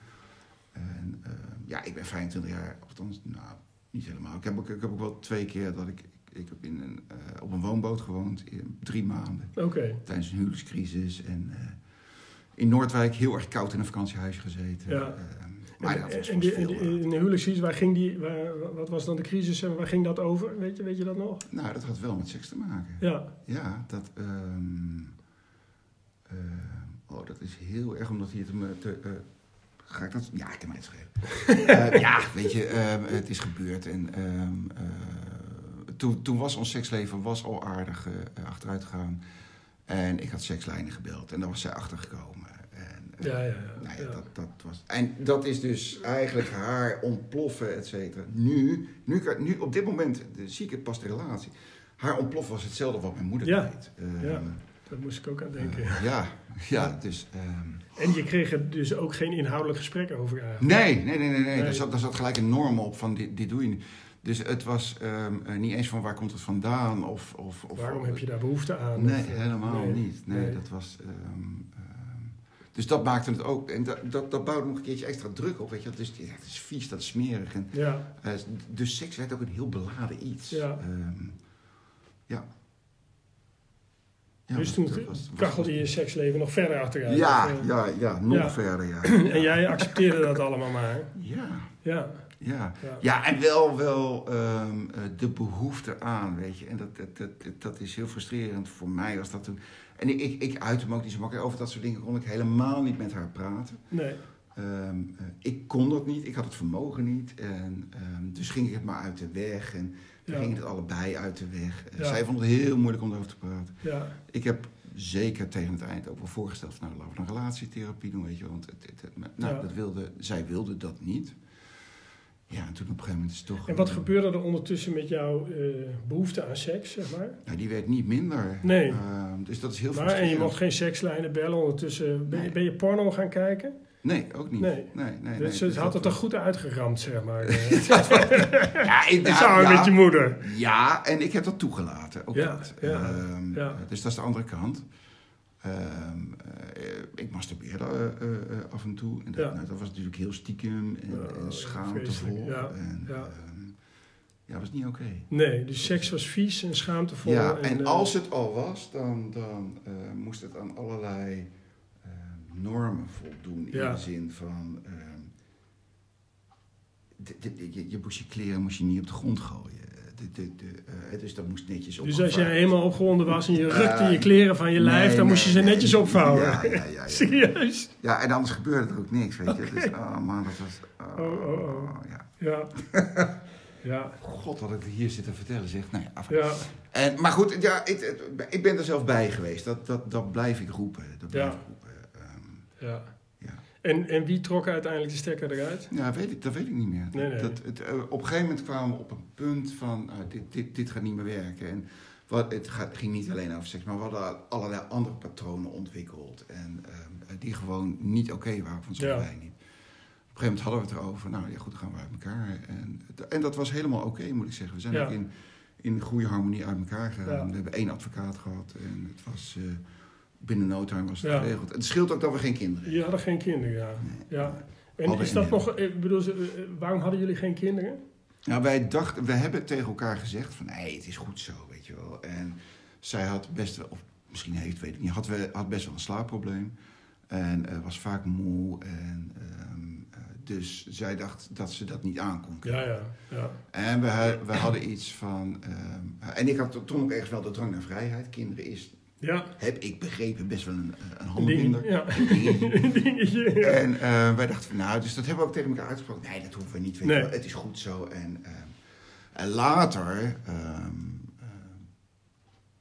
En ehm, ja, ik ben 25 jaar, althans, nou, niet helemaal. Ik heb ook, ik heb ook wel twee keer dat ik, ik heb in een, eh, op een woonboot gewoond, in drie maanden Oké. tijdens een huwelijkscrisis. En eh, in Noordwijk heel erg koud in een vakantiehuis gezeten. Ja. Maar En, dat was, en was die, veel, en die- in de huwelijkscrisis, waar ging die, waar, wat was dan de crisis en waar ging dat over? Weet je, weet je dat nog? nou, dat had wel met seks te maken. Ja, Ja, dat... ehm, eh, oh, dat is heel erg, omdat hier te... me- te eh, ga ik dat... Ja, ik kan mij het schelen. Ja, weet je, ehm, het is gebeurd. En ehm, eh, toen, toen was ons seksleven was al aardig eh, achteruit gegaan. En ik had sekslijnen gebeld. En daar was zij achtergekomen. En, eh, ja, ja. ja, Nou ja, ja. Dat, dat was, en dat is dus eigenlijk haar ontploffen, et cetera. Nu, nu, nu, op dit moment, zie ik het pas de relatie. Haar ontploffen was hetzelfde wat mijn moeder deed. Ehm, ja. Daar moest ik ook aan denken. Eh, ja, ja, dus... ehm, En je kreeg er dus ook geen inhoudelijk gesprek over eigenlijk. Nee, nee, nee, nee. nee. Nee. Daar, zat, daar zat gelijk een norm op van dit, dit doe je niet. Dus het was ehm, eh, niet eens van waar komt het vandaan of... of, of Waarom heb je daar behoefte aan? Nee, Of, eh, helemaal nee. niet. Nee, dat was... ehm, dus dat maakte het ook... En dat, dat, dat bouwde nog een keertje extra druk op, weet je. Dus ja, het is vies, dat is smerig. En, Ja, dus seks werd ook een heel beladen iets. Ja. Ja. Ja, dus toen dat was- was- kachelde je seksleven nog verder achteruit. Ja, Of, eh, ja, ja, nog Ja. verder, ja. <clears throat> En jij accepteerde dat <laughs> allemaal maar. Ja, Ja, ja. ja. En wel, wel ehm, eh, de behoefte aan, weet je. En dat, dat, dat, dat- is heel frustrerend voor mij als dat toen... En ik, ik, ik uit hem ook niet zo makkelijk. Over dat soort dingen kon ik helemaal niet met haar praten. Nee. Ehm, eh, ik kon dat niet, ik had het vermogen niet. En, ehm, dus ging ik het maar uit de weg. En Ja. gingen het allebei uit de weg. Eh. Zij vond het heel moeilijk om erover te praten. Ja, Ik heb zeker tegen het eind ook wel voorgesteld... van, nou, laten we een relatietherapie doen, weet je. Want het, het, het- nou, dat wilde, zij wilde dat niet. Ja, en toen op een gegeven moment is het toch... En wat eh, gebeurde er ondertussen met jouw eh, behoefte aan seks, zeg maar? Nou, die werd niet minder. Nee. Ehm, dus dat is heel Maar, en je mocht geen sekslijnen bellen ondertussen. Ben, je, ben je porno gaan kijken? Nee, ook niet. Nee. nee, nee, dus nee, het had het er goed uitgeramd, zeg maar. <laughs> Ja, ik, Samen ja, met je moeder. Ja, en ik heb dat toegelaten. Ook Ja, dat. ja, Ehm, ja. Dus dat is de andere kant. Ehm, eh, ik masturbeerde eh, eh, eh, af en toe. En dat, Ja. nou, dat was natuurlijk heel stiekem en, en schaamtevol. ja, En, ja. ehm, ja, dat was niet oké. Nee, dus seks was vies en schaamtevol. Ja, en eh, als het al was, dan, dan eh, moest het aan allerlei eh, normen voldoen. In Ja. de zin van... de, de- je, je moest je kleren moest je niet op de grond gooien. De, de, de, eh, dus dat moest netjes op. Dus als jij helemaal opgewonden was en je rukte je kleren van je lijf, Nee, dan moest je ze nee. netjes opvouwen. Ja, ja, ja. <laughs> Serieus? Ja, en anders gebeurde er ook niks, weet je. Dus, oh man, dat was... Oh, Oh, oh, oh. Ja. Ja. <laughs> ja. God, had ik hier zitten vertellen, zeg. Nou ja, af- Ja. En, maar goed, ja, ik, ik ben er zelf bij geweest. Dat, dat, dat blijf ik roepen. Dat blijf Ja. ik roepen. Ja. ja. En, en wie trok uiteindelijk de stekker eruit? Ja, weet ik, dat weet ik niet meer. Nee, nee. Dat, het, eh, op een gegeven moment kwamen we op een punt van, ah, dit, dit, dit gaat niet meer werken. En wat, het gaat, ging niet alleen over seks, maar we hadden allerlei andere patronen ontwikkeld. En ehm, die gewoon niet oké waren van zo'n Ja. wij niet. Op een gegeven moment hadden we het erover. Nou ja, goed, dan gaan we uit elkaar. En, en dat was helemaal oké, moet ik zeggen. We zijn Ja. ook in, in goede harmonie uit elkaar gegaan. Ja. We hebben één advocaat gehad. En het was eh, binnen no time was het Ja. geregeld. Het scheelt ook dat we geen kinderen Je hadden geen kinderen, ja. Nee. ja. En is dat nog, ik bedoel, eh, waarom hadden jullie geen kinderen? Nou, wij dachten, we hebben tegen elkaar gezegd van, nee, het is goed zo, weet je wel. En zij had best wel, of misschien heeft, weet ik niet, had, we, had best wel een slaapprobleem. En eh, was vaak moe. En, ehm, eh, dus zij dacht dat ze dat niet aankon. Ja, ja, ja. En we, we hadden iets van, ehm, en ik had toen ook ergens wel de drang naar vrijheid. Kinderen is, Ja, heb ik begrepen, best wel een, een ding, ja. <laughs> Een dingetje. Ja. En eh, wij dachten van, nou, dus dat hebben we ook tegen elkaar uitgesproken. Nee, dat hoeven we niet, weet je Nee. wel. Het is goed zo. En, ehm, en later, ehm, ehm,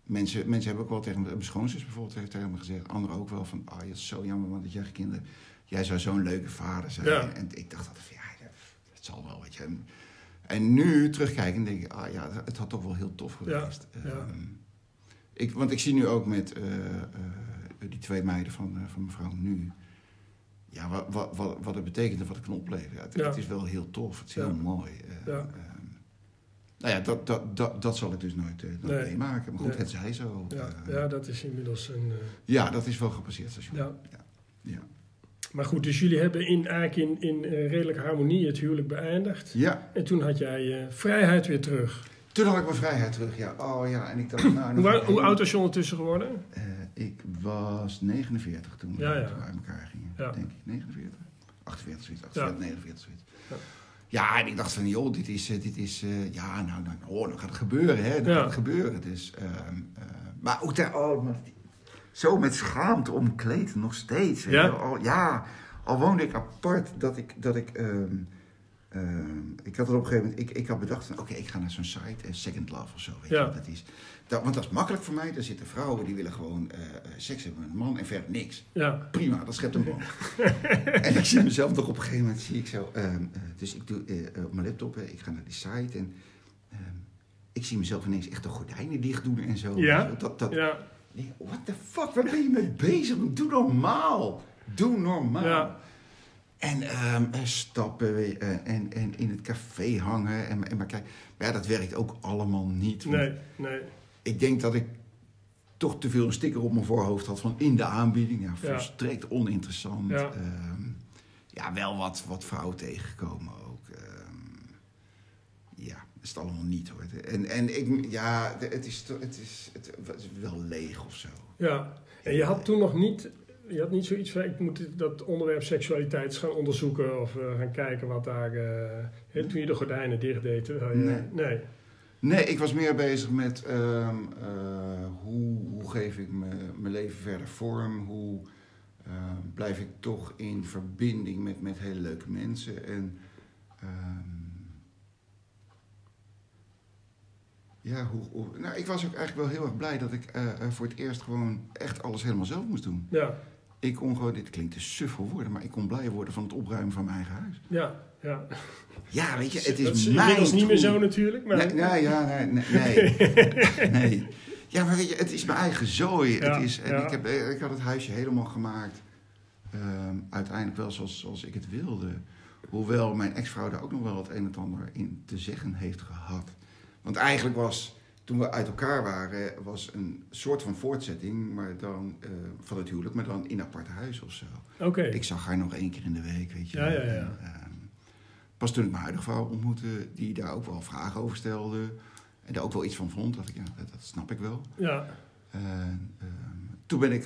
mensen, mensen hebben ook wel tegen me, mijn schoonzus bijvoorbeeld heeft tegen me gezegd, anderen ook wel van, ah, je is zo jammer, want dat jij kinderen, jij zou zo'n leuke vader zijn. Ja. En ik dacht altijd van, ja, het zal wel, weet je. En, en nu terugkijken denk ik, ah ja, het had toch wel heel tof geweest. ja. Ehm, ik, want ik zie nu ook met eh, eh, die twee meiden van, eh, van mevrouw nu. Ja, wat, wat, wat, wat het betekent en wat het kan opleveren. Ja, het, Ja. het is wel heel tof, het is Ja. heel mooi. Ja. ehm, nou ja, dat, dat, dat, dat zal ik dus nooit, nooit Nee. meemaken. Maar goed, Nee. het zij zo. Ja, ja, dat is inmiddels een... ja, dat is wel gepasseerd station. ja. Ja. Maar goed, dus jullie hebben in, eigenlijk in, in redelijke harmonie het huwelijk beëindigd. Ja, En toen had jij vrijheid weer terug. Toen had ik mijn vrijheid terug. Ja, oh ja, en ik dacht, nou... <clears throat> Hoe, oud was je ondertussen geworden? Eh, ik was 49 toen, Ja, ja. we uit elkaar gingen, Ja. denk ik. 49? 48, zoiets. Ja. 48, 49, zoiets. Ja. Ja. en ik dacht van, joh, dit is, eh, dit is eh, ja, nou, nou, oh, dan gaat het gebeuren, hè. Dan Ja. gaat het gebeuren. Dus, ehm, eh, maar ook daar, oh, maar zo met schaamte omkleed, nog steeds. Ja? Al, ja, al woonde ik apart, dat ik, dat ik, ehm, ehm, ik had er op een gegeven moment, ik, ik had bedacht van, oké, ik ga naar zo'n site, eh, Second Love of zo, weet Ja. je. Dat is, dat, want dat is makkelijk voor mij. Daar zitten vrouwen die willen gewoon eh, eh, seks hebben met een man en verder niks. Ja, Prima, dat schept een band. <laughs> en ik zie mezelf toch op een gegeven moment, zie ik zo, ehm, eh, dus ik doe op mijn laptop, ik ga naar die site en ehm, ik zie mezelf ineens echt de gordijnen dicht doen en zo. Ja? Wel. Dat, dat, ja, what the fuck, waar ben je mee bezig? Doe normaal. Doe normaal. Ja. En ehm, eh, stappen je, eh, en, en in het café hangen. En, en maar kijk, maar ja, dat werkt ook allemaal niet. Nee, nee. Ik denk dat ik toch te veel een sticker op mijn voorhoofd had van in de aanbieding. Ja, volstrekt oninteressant. Ja. Ehm, ja, wel wat, wat vrouwen tegengekomen ook. Ehm, ja, dat is het allemaal niet hoor. En, en ik, ja, het is, het, is, het is wel leeg of zo. Ja. En je had toen nog niet... Je had niet zoiets van, ik moet dat onderwerp seksualiteit gaan onderzoeken of eh, gaan kijken wat daar... eh, hè, toen je de gordijnen dicht deed. terwijl je- Nee. nee. Nee, ik was meer bezig met ehm, eh, hoe, hoe geef ik me, mijn leven verder vorm? Hoe ehm, blijf ik toch in verbinding met, met hele leuke mensen? En ehm, ja, hoe, hoe- nou, ik was ook eigenlijk wel heel erg blij dat ik eh, eh, voor het eerst gewoon echt alles helemaal zelf moest doen. Ja, Ik kon gewoon, dit klinkt te suf voor woorden, maar ik kon blij worden van het opruimen van mijn eigen huis. ja, ja. Ja, weet je, het dat is is mijn inmiddels niet meer zo natuurlijk. Maar, Nee, nee, ja, nee, nee, nee. <laughs> nee. Ja, maar weet je, het is mijn eigen zooi. Ja, het is, en ja. ik, heb, eh, ik had het huisje helemaal gemaakt. ehm, uiteindelijk wel zoals, zoals ik het wilde. Hoewel mijn ex-vrouw daar ook nog wel het een en ander in te zeggen heeft gehad. Want eigenlijk was, toen we uit elkaar waren, was een soort van voortzetting maar dan, eh, van het huwelijk, maar dan in aparte huis of zo. Oké. Ik zag haar nog één keer in de week, weet je. Ja, ja, ja. En, ehm, pas toen ik mijn huidige vrouw ontmoette, die daar ook wel vragen over stelde. En daar ook wel iets van vond, dat ik, ja, dat, dat snap ik wel. Ja, ehm, toen ben ik,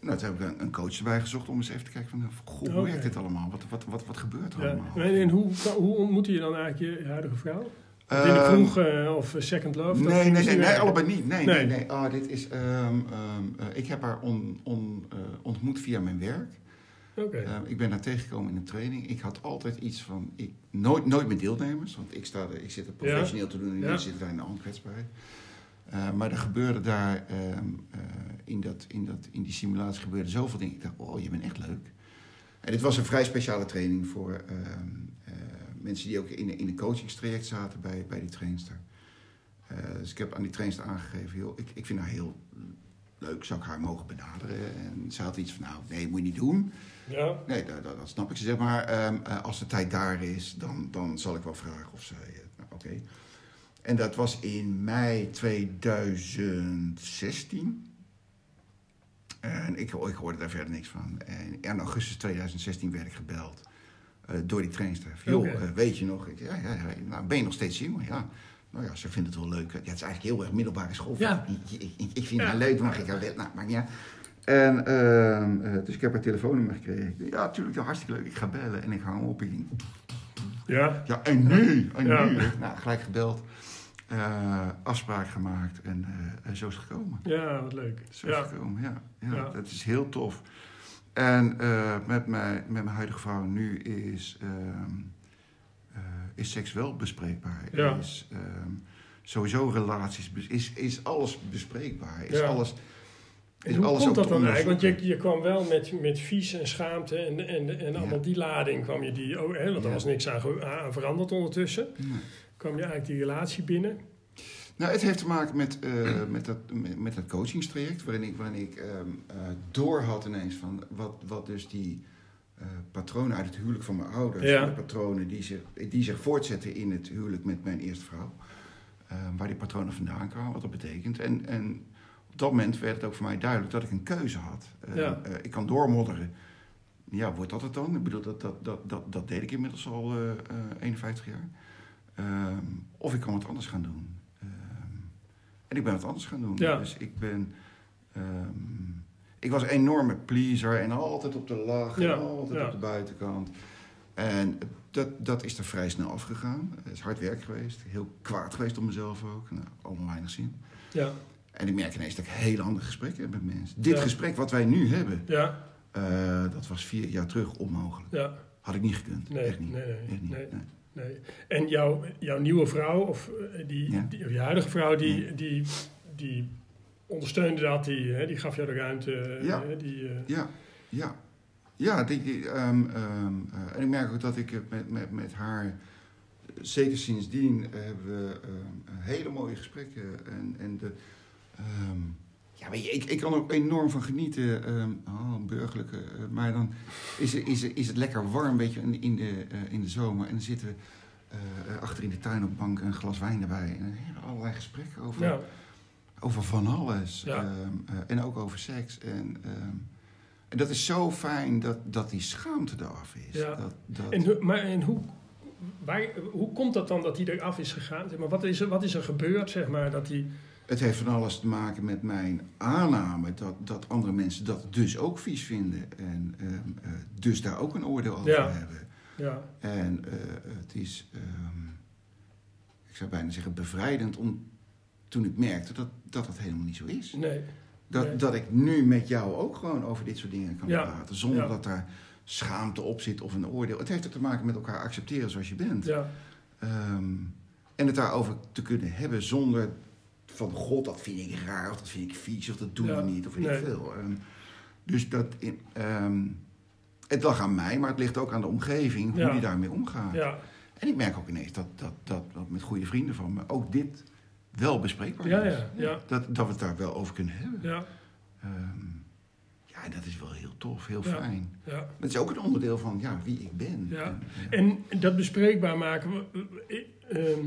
nou, toen heb ik een, coach erbij gezocht om eens even te kijken van, goh, hoe werkt dit allemaal? Wat, wat, wat, wat gebeurt er ja. allemaal? En, en hoe, hoe ontmoette je dan eigenlijk je huidige vrouw? In de Ehm, kroeg eh, of Second Love? Nee, nee, nee, nee, allebei niet. Nee, Nee. nee, nee. Oh, dit is, ehm, ehm, eh, ik heb haar on, on, eh, ontmoet via mijn werk. Oké. Eh, ik ben daar tegengekomen in een training. Ik had altijd iets van, ik, nooit, nooit met deelnemers, want ik, sta er, ik zit er professioneel te doen en Ja. jullie zitten daar in de onkwetsbaarheid. Eh, maar er gebeurde daar, eh, in, dat, in, dat, in die simulatie gebeurde zoveel dingen. Ik dacht, oh, je bent echt leuk. En dit was een vrij speciale training voor eh, mensen die ook in, in een coachingstraject zaten bij, bij die trainster. Eh, dus ik heb aan die trainster aangegeven, joh, ik, ik vind haar heel leuk, zou ik haar mogen benaderen? En ze had iets van, nou, nee, moet je niet doen. Ja, Nee, dat, dat, dat snap ik. Ze zeg maar, ehm, eh, als de tijd daar is, dan, dan zal ik wel vragen of zij... nou, Oké. En dat was in mei 2016. En ik, ik hoorde daar verder niks van. En in augustus 2016 werd ik gebeld door die trainster. Joh, eh, weet je nog? Ik, ja, ja, ja. Nou, ben je nog steeds single? Ja. Nou ja, ze vindt het wel leuk. Ja, het is eigenlijk heel erg middelbare school. Ja. Ik, ik, ik, vind haar leuk, mag ik haar wel? Nou, maar ja. En, eh, dus ik heb haar telefoonnummer gekregen. Ja, natuurlijk, hartstikke leuk. Ik ga bellen. En ik hang hem op. Ik denk, ja. ja, en nu? En nu? Nou, gelijk gebeld. eh, afspraak gemaakt. En eh, zo is het gekomen. ja wat leuk. Zo is het gekomen, ja. ja. Ja. Dat is heel tof. En eh, met, mijn, met mijn huidige vrouw nu is, eh, is seks wel bespreekbaar. Ja. Is, ehm, sowieso relaties, is, is alles bespreekbaar. Is Ja. alles, is hoe alles komt dat dan eigenlijk? Want je, je kwam wel met, met vies en schaamte en, en, en allemaal Ja. die lading kwam je die... Oh, hè, want er was niks aan, aan veranderd ondertussen. Kwam je eigenlijk die relatie binnen. Nou, het heeft te maken met, eh, met, dat, met, met dat coachingstraject, waarin ik, waarin ik ehm, eh, door had ineens van wat, wat dus die eh, patronen uit het huwelijk van mijn ouders, Ja. de patronen die zich, die zich voortzetten in het huwelijk met mijn eerste vrouw, eh, waar die patronen vandaan kwamen, wat dat betekent. En, en op dat moment werd het ook voor mij duidelijk dat ik een keuze had. Eh, Ja. ik kan doormodderen. Ja, wordt dat het dan? Ik bedoel, dat, dat, dat, dat, dat deed ik inmiddels al eh, eh, 51 jaar. Ehm, of ik kan wat anders gaan doen. En ik ben wat anders gaan doen. Ja. Dus ik ben... ehm, ik was een enorme pleaser en altijd op de lach Ja, en altijd ja. op de buitenkant. En dat, dat is er vrij snel afgegaan. Het is hard werk geweest. Heel kwaad geweest op mezelf ook. Nou, allemaal weinig zin. Ja, En ik merk ineens dat ik hele andere gesprekken heb met mensen. Dit gesprek wat wij nu hebben, ja, eh, dat was vier jaar terug onmogelijk. ja. Had ik niet gekund. Nee, Echt niet. nee, nee, Echt niet. nee. Nee. En jouw, jouw nieuwe vrouw, of, eh, die, Ja. die, of je huidige vrouw, die, die, die ondersteunde dat, die, hè, die gaf jou de ruimte. eh, Ja. hè, die, eh, Ja, ja. Ja, die, die, ehm, ehm, eh, en ik merk ook dat ik eh, met, met, met haar, eh, zeker sindsdien, eh, hebben we ehm, hele mooie gesprekken. En, en de, Ja, weet je, ik, ik kan er ook enorm van genieten. ehm, oh, een burgerlijke. eh, maar dan is, is, is het lekker warm, weet je, in, in, de, eh, in de zomer. En dan zitten we eh, achter in de tuin op bank een glas wijn erbij. En dan hebben we allerlei gesprekken over, Ja, over van alles. Ja. Ehm, eh, en ook over seks. En, ehm, en dat is zo fijn dat, dat die schaamte eraf is. Ja. Dat, dat, En, hoe- maar, en hoe, waar, hoe komt dat dan dat hij eraf is gegaan? Zeg maar, wat, is er, wat is er gebeurd, zeg maar, dat hij... Het heeft van alles te maken met mijn aanname dat, dat andere mensen dat dus ook vies vinden. En ehm, eh, dus daar ook een oordeel over Ja. hebben. Ja, En eh, het is, ehm, ik zou bijna zeggen, bevrijdend om toen ik merkte dat dat het helemaal niet zo is. nee. Dat, Nee. dat ik nu met jou ook gewoon over dit soort dingen kan Ja. praten. Zonder Ja. dat daar schaamte op zit of een oordeel. Het heeft ook te maken met elkaar accepteren zoals je bent. Ja, Ehm, en het daarover te kunnen hebben zonder van god, dat vind ik raar of dat vind ik vies of dat doe Ja, je niet of weet nee. ik veel. Dus dat, ehm, het lag aan mij, maar het ligt ook aan de omgeving hoe Ja. die daarmee omgaat. ja, En ik merk ook ineens dat, dat, dat, dat met goede vrienden van me ook dit wel bespreekbaar Ja, is. ja, ja. Dat, dat we het daar wel over kunnen hebben. ja, Ehm, ja, dat is wel heel tof, heel Ja. fijn. ja. Het is ook een onderdeel van ja, wie ik ben. Ja. En, ja. En dat bespreekbaar maken. we- ehm,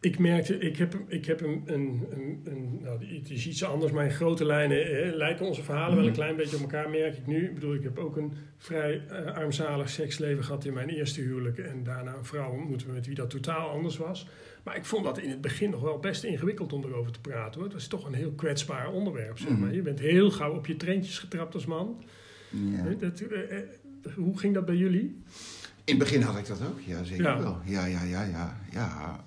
ik merkte, ik heb, ik heb een, een, een, een nou, het is iets anders, maar in grote lijnen eh, lijken onze verhalen wel een Mhm. klein beetje op elkaar, merk ik nu. Ik bedoel, ik heb ook een vrij eh, armzalig seksleven gehad in mijn eerste huwelijk en daarna een vrouw ontmoeten met wie dat totaal anders was. Maar ik vond dat in het begin nog wel best ingewikkeld om erover te praten. Hoor. Het is toch een heel kwetsbaar onderwerp. Zeg maar. Mhm. Je bent heel gauw op je trentjes getrapt als man. Ja. Dat, eh, hoe ging dat bij jullie? In het begin had ik dat ook, ja, zeker Ja. wel. Ja, ja, ja, ja. ja.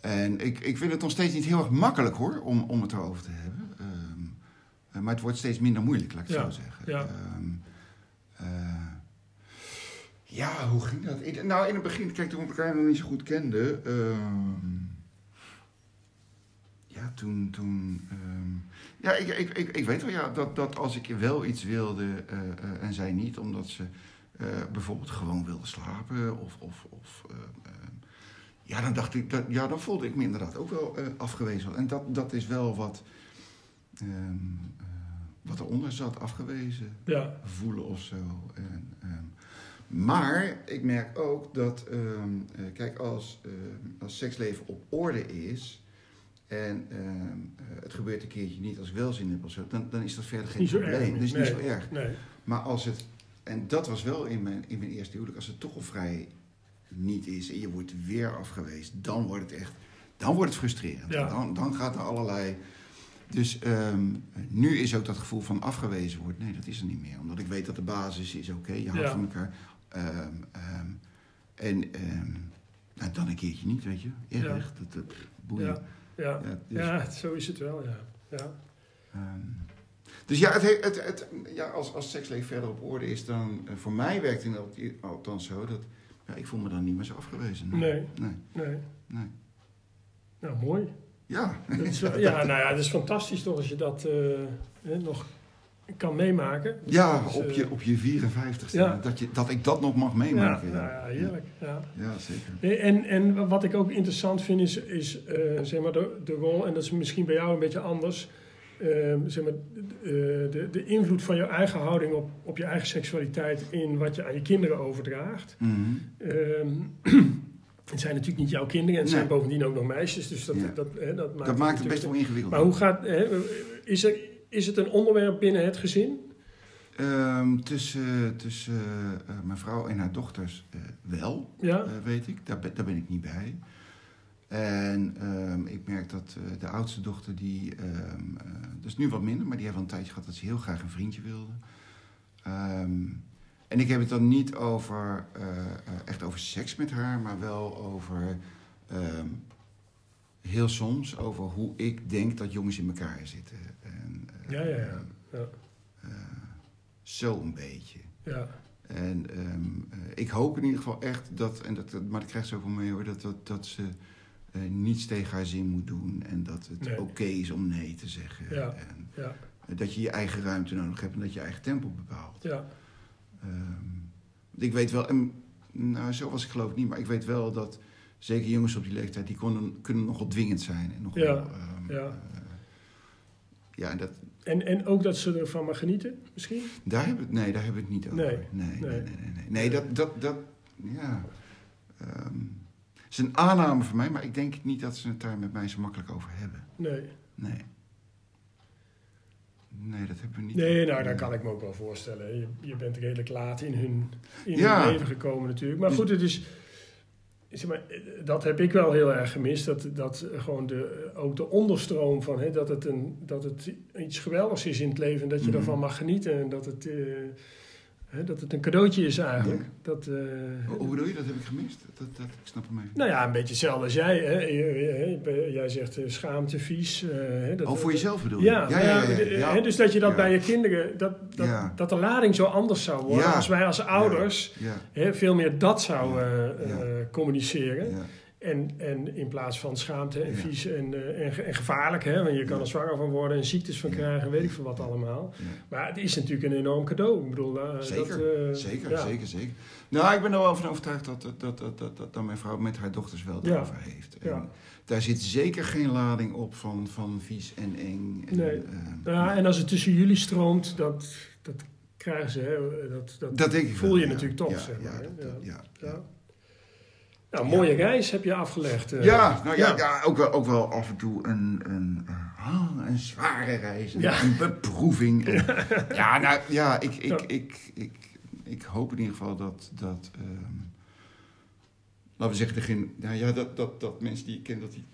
En ik, ik vind het nog steeds niet heel erg makkelijk hoor, om, om het erover te hebben. Ehm, eh, maar het wordt steeds minder moeilijk, laat ik het Ja, zo zeggen. ja. Eh, ja, hoe ging dat? In- nou, in het begin, kijk, toen we elkaar nog niet zo goed kenden... ehm, ja, toen... toen ja, ik, ik, ik, ik weet wel ja, dat, dat als ik wel iets wilde eh, en zij niet, omdat ze bijvoorbeeld gewoon wilde slapen of... of, of ja, dan dacht ik, dat, ja, dan voelde ik me inderdaad ook wel eh, afgewezen. En dat, dat is wel wat, eh, wat eronder zat, afgewezen Ja, voelen of zo. En, ehm, maar ik merk ook dat, ehm, eh, kijk, als, als seksleven op orde is en het gebeurt een keertje niet als ik wel zin heb of zo, dan, dan is dat verder geen Niet probleem. Dat is nee. niet zo erg. nee. Maar als het, en dat was wel in mijn, in mijn eerste huwelijk, als het toch al vrij niet is en je wordt weer afgewezen, dan wordt het echt, dan wordt het frustrerend. Ja. Dan, dan gaat er allerlei. Dus ehm, nu is ook dat gevoel van afgewezen wordt, nee, dat is er niet meer. Omdat ik weet dat de basis is oké, je houdt Ja. van elkaar. Ehm, ehm, en nou, dan een keertje niet, weet je. Ja. dat, dat boeien. Ja, ja. Ja, dus- ja, <laughs> zo is het wel, ja. ja. Dus ja, het, he- het, het, ja als, als seksleven verder op orde is, dan eh, voor mij werkt het al- althans zo dat ja, ik voel me dan niet meer zo afgewezen. Nee. Nee. Nee. nee. Nou, mooi. Ja. Dat is ja, nou ja, het is fantastisch toch als je dat eh, hè, nog kan meemaken. Ja, Dus, op eh, je, op je 54ste. Ja. Dat, je, dat ik dat nog mag Ja, meemaken. nou ja, heerlijk. Ja. Ja, zeker. En, en wat ik ook interessant vind is, is eh, zeg maar de, de rol, en dat is misschien bij jou een beetje anders, eh, zeg maar, eh, de, de invloed van je eigen houding op, op je eigen seksualiteit in wat je aan je kinderen overdraagt. Mhm. Ehm, <clears throat> het zijn natuurlijk niet jouw kinderen en het zijn bovendien ook nog meisjes, dus dat, Ja. dat, hè, dat maakt Dat maakt het best wel ingewikkeld. Maar hoe gaat, hè, is, er, is het een onderwerp binnen het gezin? Ehm, tussen tussen mijn vrouw en haar dochters eh, wel, Ja? weet ik. Daar daar ben ik niet bij. En ehm, ik merk dat eh, de oudste dochter, die, eh, dat is nu wat minder, maar die heeft wel een tijdje gehad dat ze heel graag een vriendje wilde. Ehm, en ik heb het dan niet over, eh, eh, echt over seks met haar, maar wel over, ehm, heel soms, over hoe ik denk dat jongens in elkaar zitten. En, Ja, ja, ja. Ja. zo een beetje. ja. En ik hoop in ieder geval echt dat, en dat, maar ze ook wel mee hoor, dat, dat, dat ze eh, niets tegen haar zin moet doen. En dat het Nee. oké is om nee te zeggen. Ja. En Ja, dat je je eigen ruimte nodig hebt en dat je eigen tempo bepaalt. ja, Ehm, ik weet wel, en, nou zo was ik geloof ik niet, maar ik weet wel dat zeker jongens op die leeftijd, die konden, kunnen nogal dwingend zijn. En nogal, Ja, ehm, ja. eh, ja, dat, En, en ook dat ze ervan mag genieten, misschien? daar hebben we, nee, daar hebben we het niet over. Nee, nee, nee, nee. nee. nee, nee. Nee, dat, dat, dat, ja. het is een aanname van mij, maar ik denk niet dat ze het daar met mij zo makkelijk over hebben. Nee. Nee. Nee, dat hebben we niet. Nee, nou, dat kan ik me ook wel voorstellen. Je, je bent redelijk laat in hun, in Ja. hun leven gekomen natuurlijk. Maar goed, het is... Zeg maar, dat heb ik wel heel erg gemist. Dat, dat gewoon de, ook de onderstroom van hè, dat, het een, dat het iets geweldigs is in het leven. En dat je Mhm. ervan mag genieten. En dat het, eh, hè, dat het een cadeautje is eigenlijk. Dat, eh, Hoe, bedoel je? Dat heb ik gemist? Dat, dat, ik snap hem even. nou ja, een beetje hetzelfde als jij. Hè. Jij zegt eh, schaamte, vies. eh, hè, dat, oh, voor jezelf bedoel je? Ja, ja, ja, ja. hè, dus dat je dat bij je kinderen, dat, dat, dat de lading zo anders zou worden. Als wij als ouders hè, veel meer dat zouden communiceren. En, en in plaats van schaamte en Ja. vies en, eh, en, ge- en gevaarlijk. Hè, want je kan er zwanger van worden en ziektes van krijgen, weet ik veel wat allemaal. ja. Maar het is natuurlijk een enorm cadeau. Ik bedoel, eh, Zeker, dat, eh, zeker, ja. zeker, zeker. Nou, ik ben er wel van overtuigd dat, dat, dat, dat, dat, mijn vrouw met haar dochters wel daarover heeft. En. Daar zit zeker geen lading op van, van vies en eng. En, Nee. eh, Ja, en als het tussen jullie stroomt, dat, dat krijgen ze. Hè, dat, dat, voel je natuurlijk toch, Ja, zeg maar, Ja, ja. Nou, mooie reis heb je afgelegd. eh. Ja, nou ja, Ja. ja. ook, wel, ook wel af en toe een, een, een zware reis, een, Ja. een beproeving. <laughs> En- ja, nou ja, ik, ik, ik, ik, ik hoop in ieder geval dat, dat ehm, laten we zeggen, nou ja, dat, dat, dat mensen die ik ken, dat die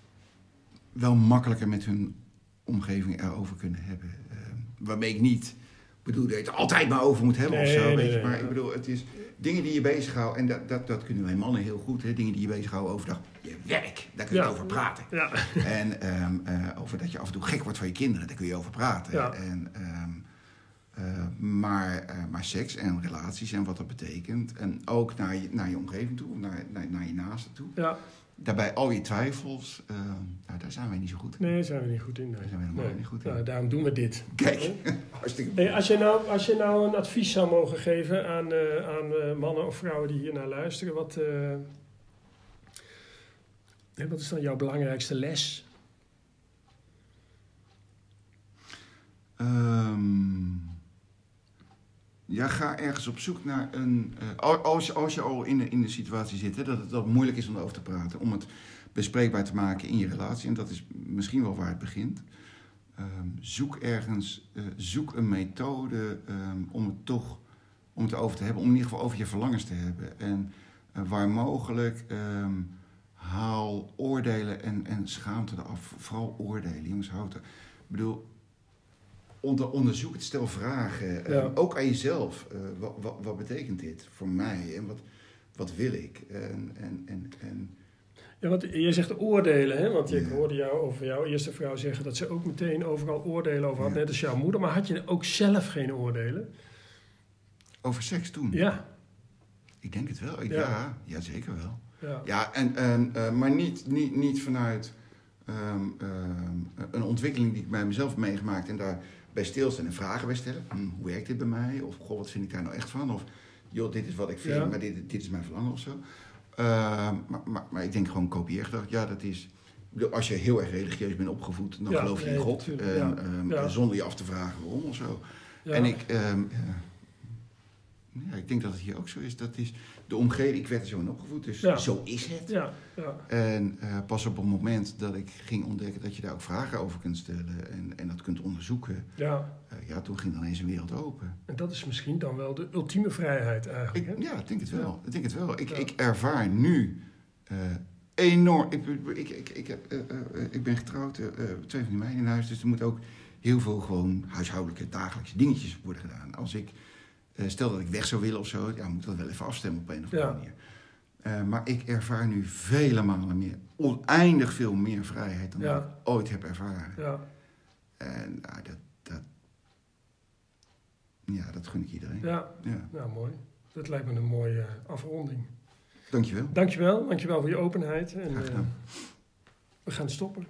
wel makkelijker met hun omgeving erover kunnen hebben. Ehm, waarmee ik niet bedoel dat je het altijd maar over moet hebben of zo, nee, weet je. maar ik bedoel, het is dingen die je bezighouden. En dat, dat, dat kunnen wij mannen heel goed, hè. Dingen die je bezighouden overdag. Je werk, daar kun je Ja. over praten. Ja. <laughs> En ehm, eh, over dat je af en toe gek wordt van je kinderen, daar kun je over praten. Ja. En, ehm, eh, maar, eh, maar seks en relaties en wat dat betekent. En ook naar je, naar je omgeving toe, naar, naar, naar je naasten toe. ja, Daarbij al je twijfels, ehm, nou, daar zijn wij niet zo goed in. nee, daar zijn we niet goed in. Nee. Daar zijn we helemaal Nee. niet goed in. Nou, daarom doen we dit. Kijk, <laughs> hartstikke Hey, als, je nou, als je nou een advies zou mogen geven aan, eh, aan eh, mannen of vrouwen die hier naar luisteren, wat, eh, wat is dan jouw belangrijkste les? Ehm, ja, ga ergens op zoek naar een. al- als, als je al in de, in de situatie zit, hè, dat het dat moeilijk is om erover te praten, om het bespreekbaar te maken in je relatie, en dat is misschien wel waar het begint. Ehm, zoek ergens, eh, zoek een methode ehm, om het toch om het over te hebben, om in ieder geval over je verlangens te hebben. En eh, waar mogelijk, ehm, haal oordelen en, en schaamte eraf. Vooral oordelen, jongens, houd er. Ik bedoel, onder, onderzoek het, stel vragen. eh, ook aan jezelf. Eh, wat, wat, wat betekent dit voor mij en wat, wat wil ik? En, en, en, en Ja, want je zegt oordelen, hè? want ik hoorde jou over jouw eerste vrouw zeggen dat ze ook meteen overal oordelen over had, Ja. net als jouw moeder. Maar had je ook zelf geen oordelen? over seks toen? Ja, Ik denk het wel. Ik, Ja. ja. Zeker wel. ja, Ja, en, en, eh, maar niet, niet, niet vanuit ehm, ehm, een ontwikkeling die ik bij mezelf heb meegemaakt en daar bij stilstaan en vragen bij stellen. Hm, hoe werkt dit bij mij? Of goh, wat vind ik daar nou echt van? Of joh, dit is wat ik vind, Ja. maar dit, dit is mijn verlangen of zo. Ehm, maar, maar, maar ik denk gewoon kopieergedrag. Ja, dat is. Als je heel erg religieus bent opgevoed, dan Ja, geloof je in God. ja. ehm, Ja. Zonder je af te vragen waarom of zo. En ik, ehm, ja. Ik denk dat het hier ook zo is. Dat is de omgeving, ik werd er zo in opgevoed, dus Ja. zo is het. Ja, ja, En eh, pas op het moment dat ik ging ontdekken dat je daar ook vragen over kunt stellen en, en dat kunt onderzoeken, ja. eh, ja, toen ging ineens een wereld open. En dat is misschien dan wel de ultieme vrijheid eigenlijk. Ik, ja, ik denk het wel. Ik denk het wel. Ik, ik ervaar nu eh, enorm. Ik, ik, ik, ik, heb, ik ben getrouwd, twee van die meiden in huis, dus er moet ook heel veel gewoon huishoudelijke dagelijkse dingetjes worden gedaan. Als ik stel dat ik weg zou willen of zo, ja, moet dat wel even afstemmen op een of andere Ja. manier. Eh, maar ik ervaar nu vele malen meer, oneindig veel meer vrijheid dan Ja. ik ooit heb ervaren. Ja, En nou, dat, dat, ja, dat gun ik iedereen. ja, Ja. nou mooi. Dat lijkt me een mooie eh, afronding. Dankjewel. Dankjewel, dankjewel voor je openheid. En, Graag eh, gedaan. we gaan stoppen.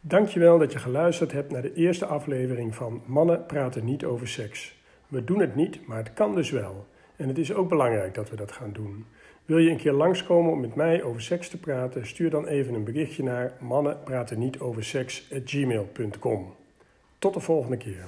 Dankjewel dat je geluisterd hebt naar de eerste aflevering van Mannen praten niet over seks. We doen het niet, maar het kan dus wel. En het is ook belangrijk dat we dat gaan doen. Wil je een keer langskomen om met mij over seks te praten? Stuur dan even een berichtje naar mannenpratennietoverseks@gmail.com. Tot de volgende keer.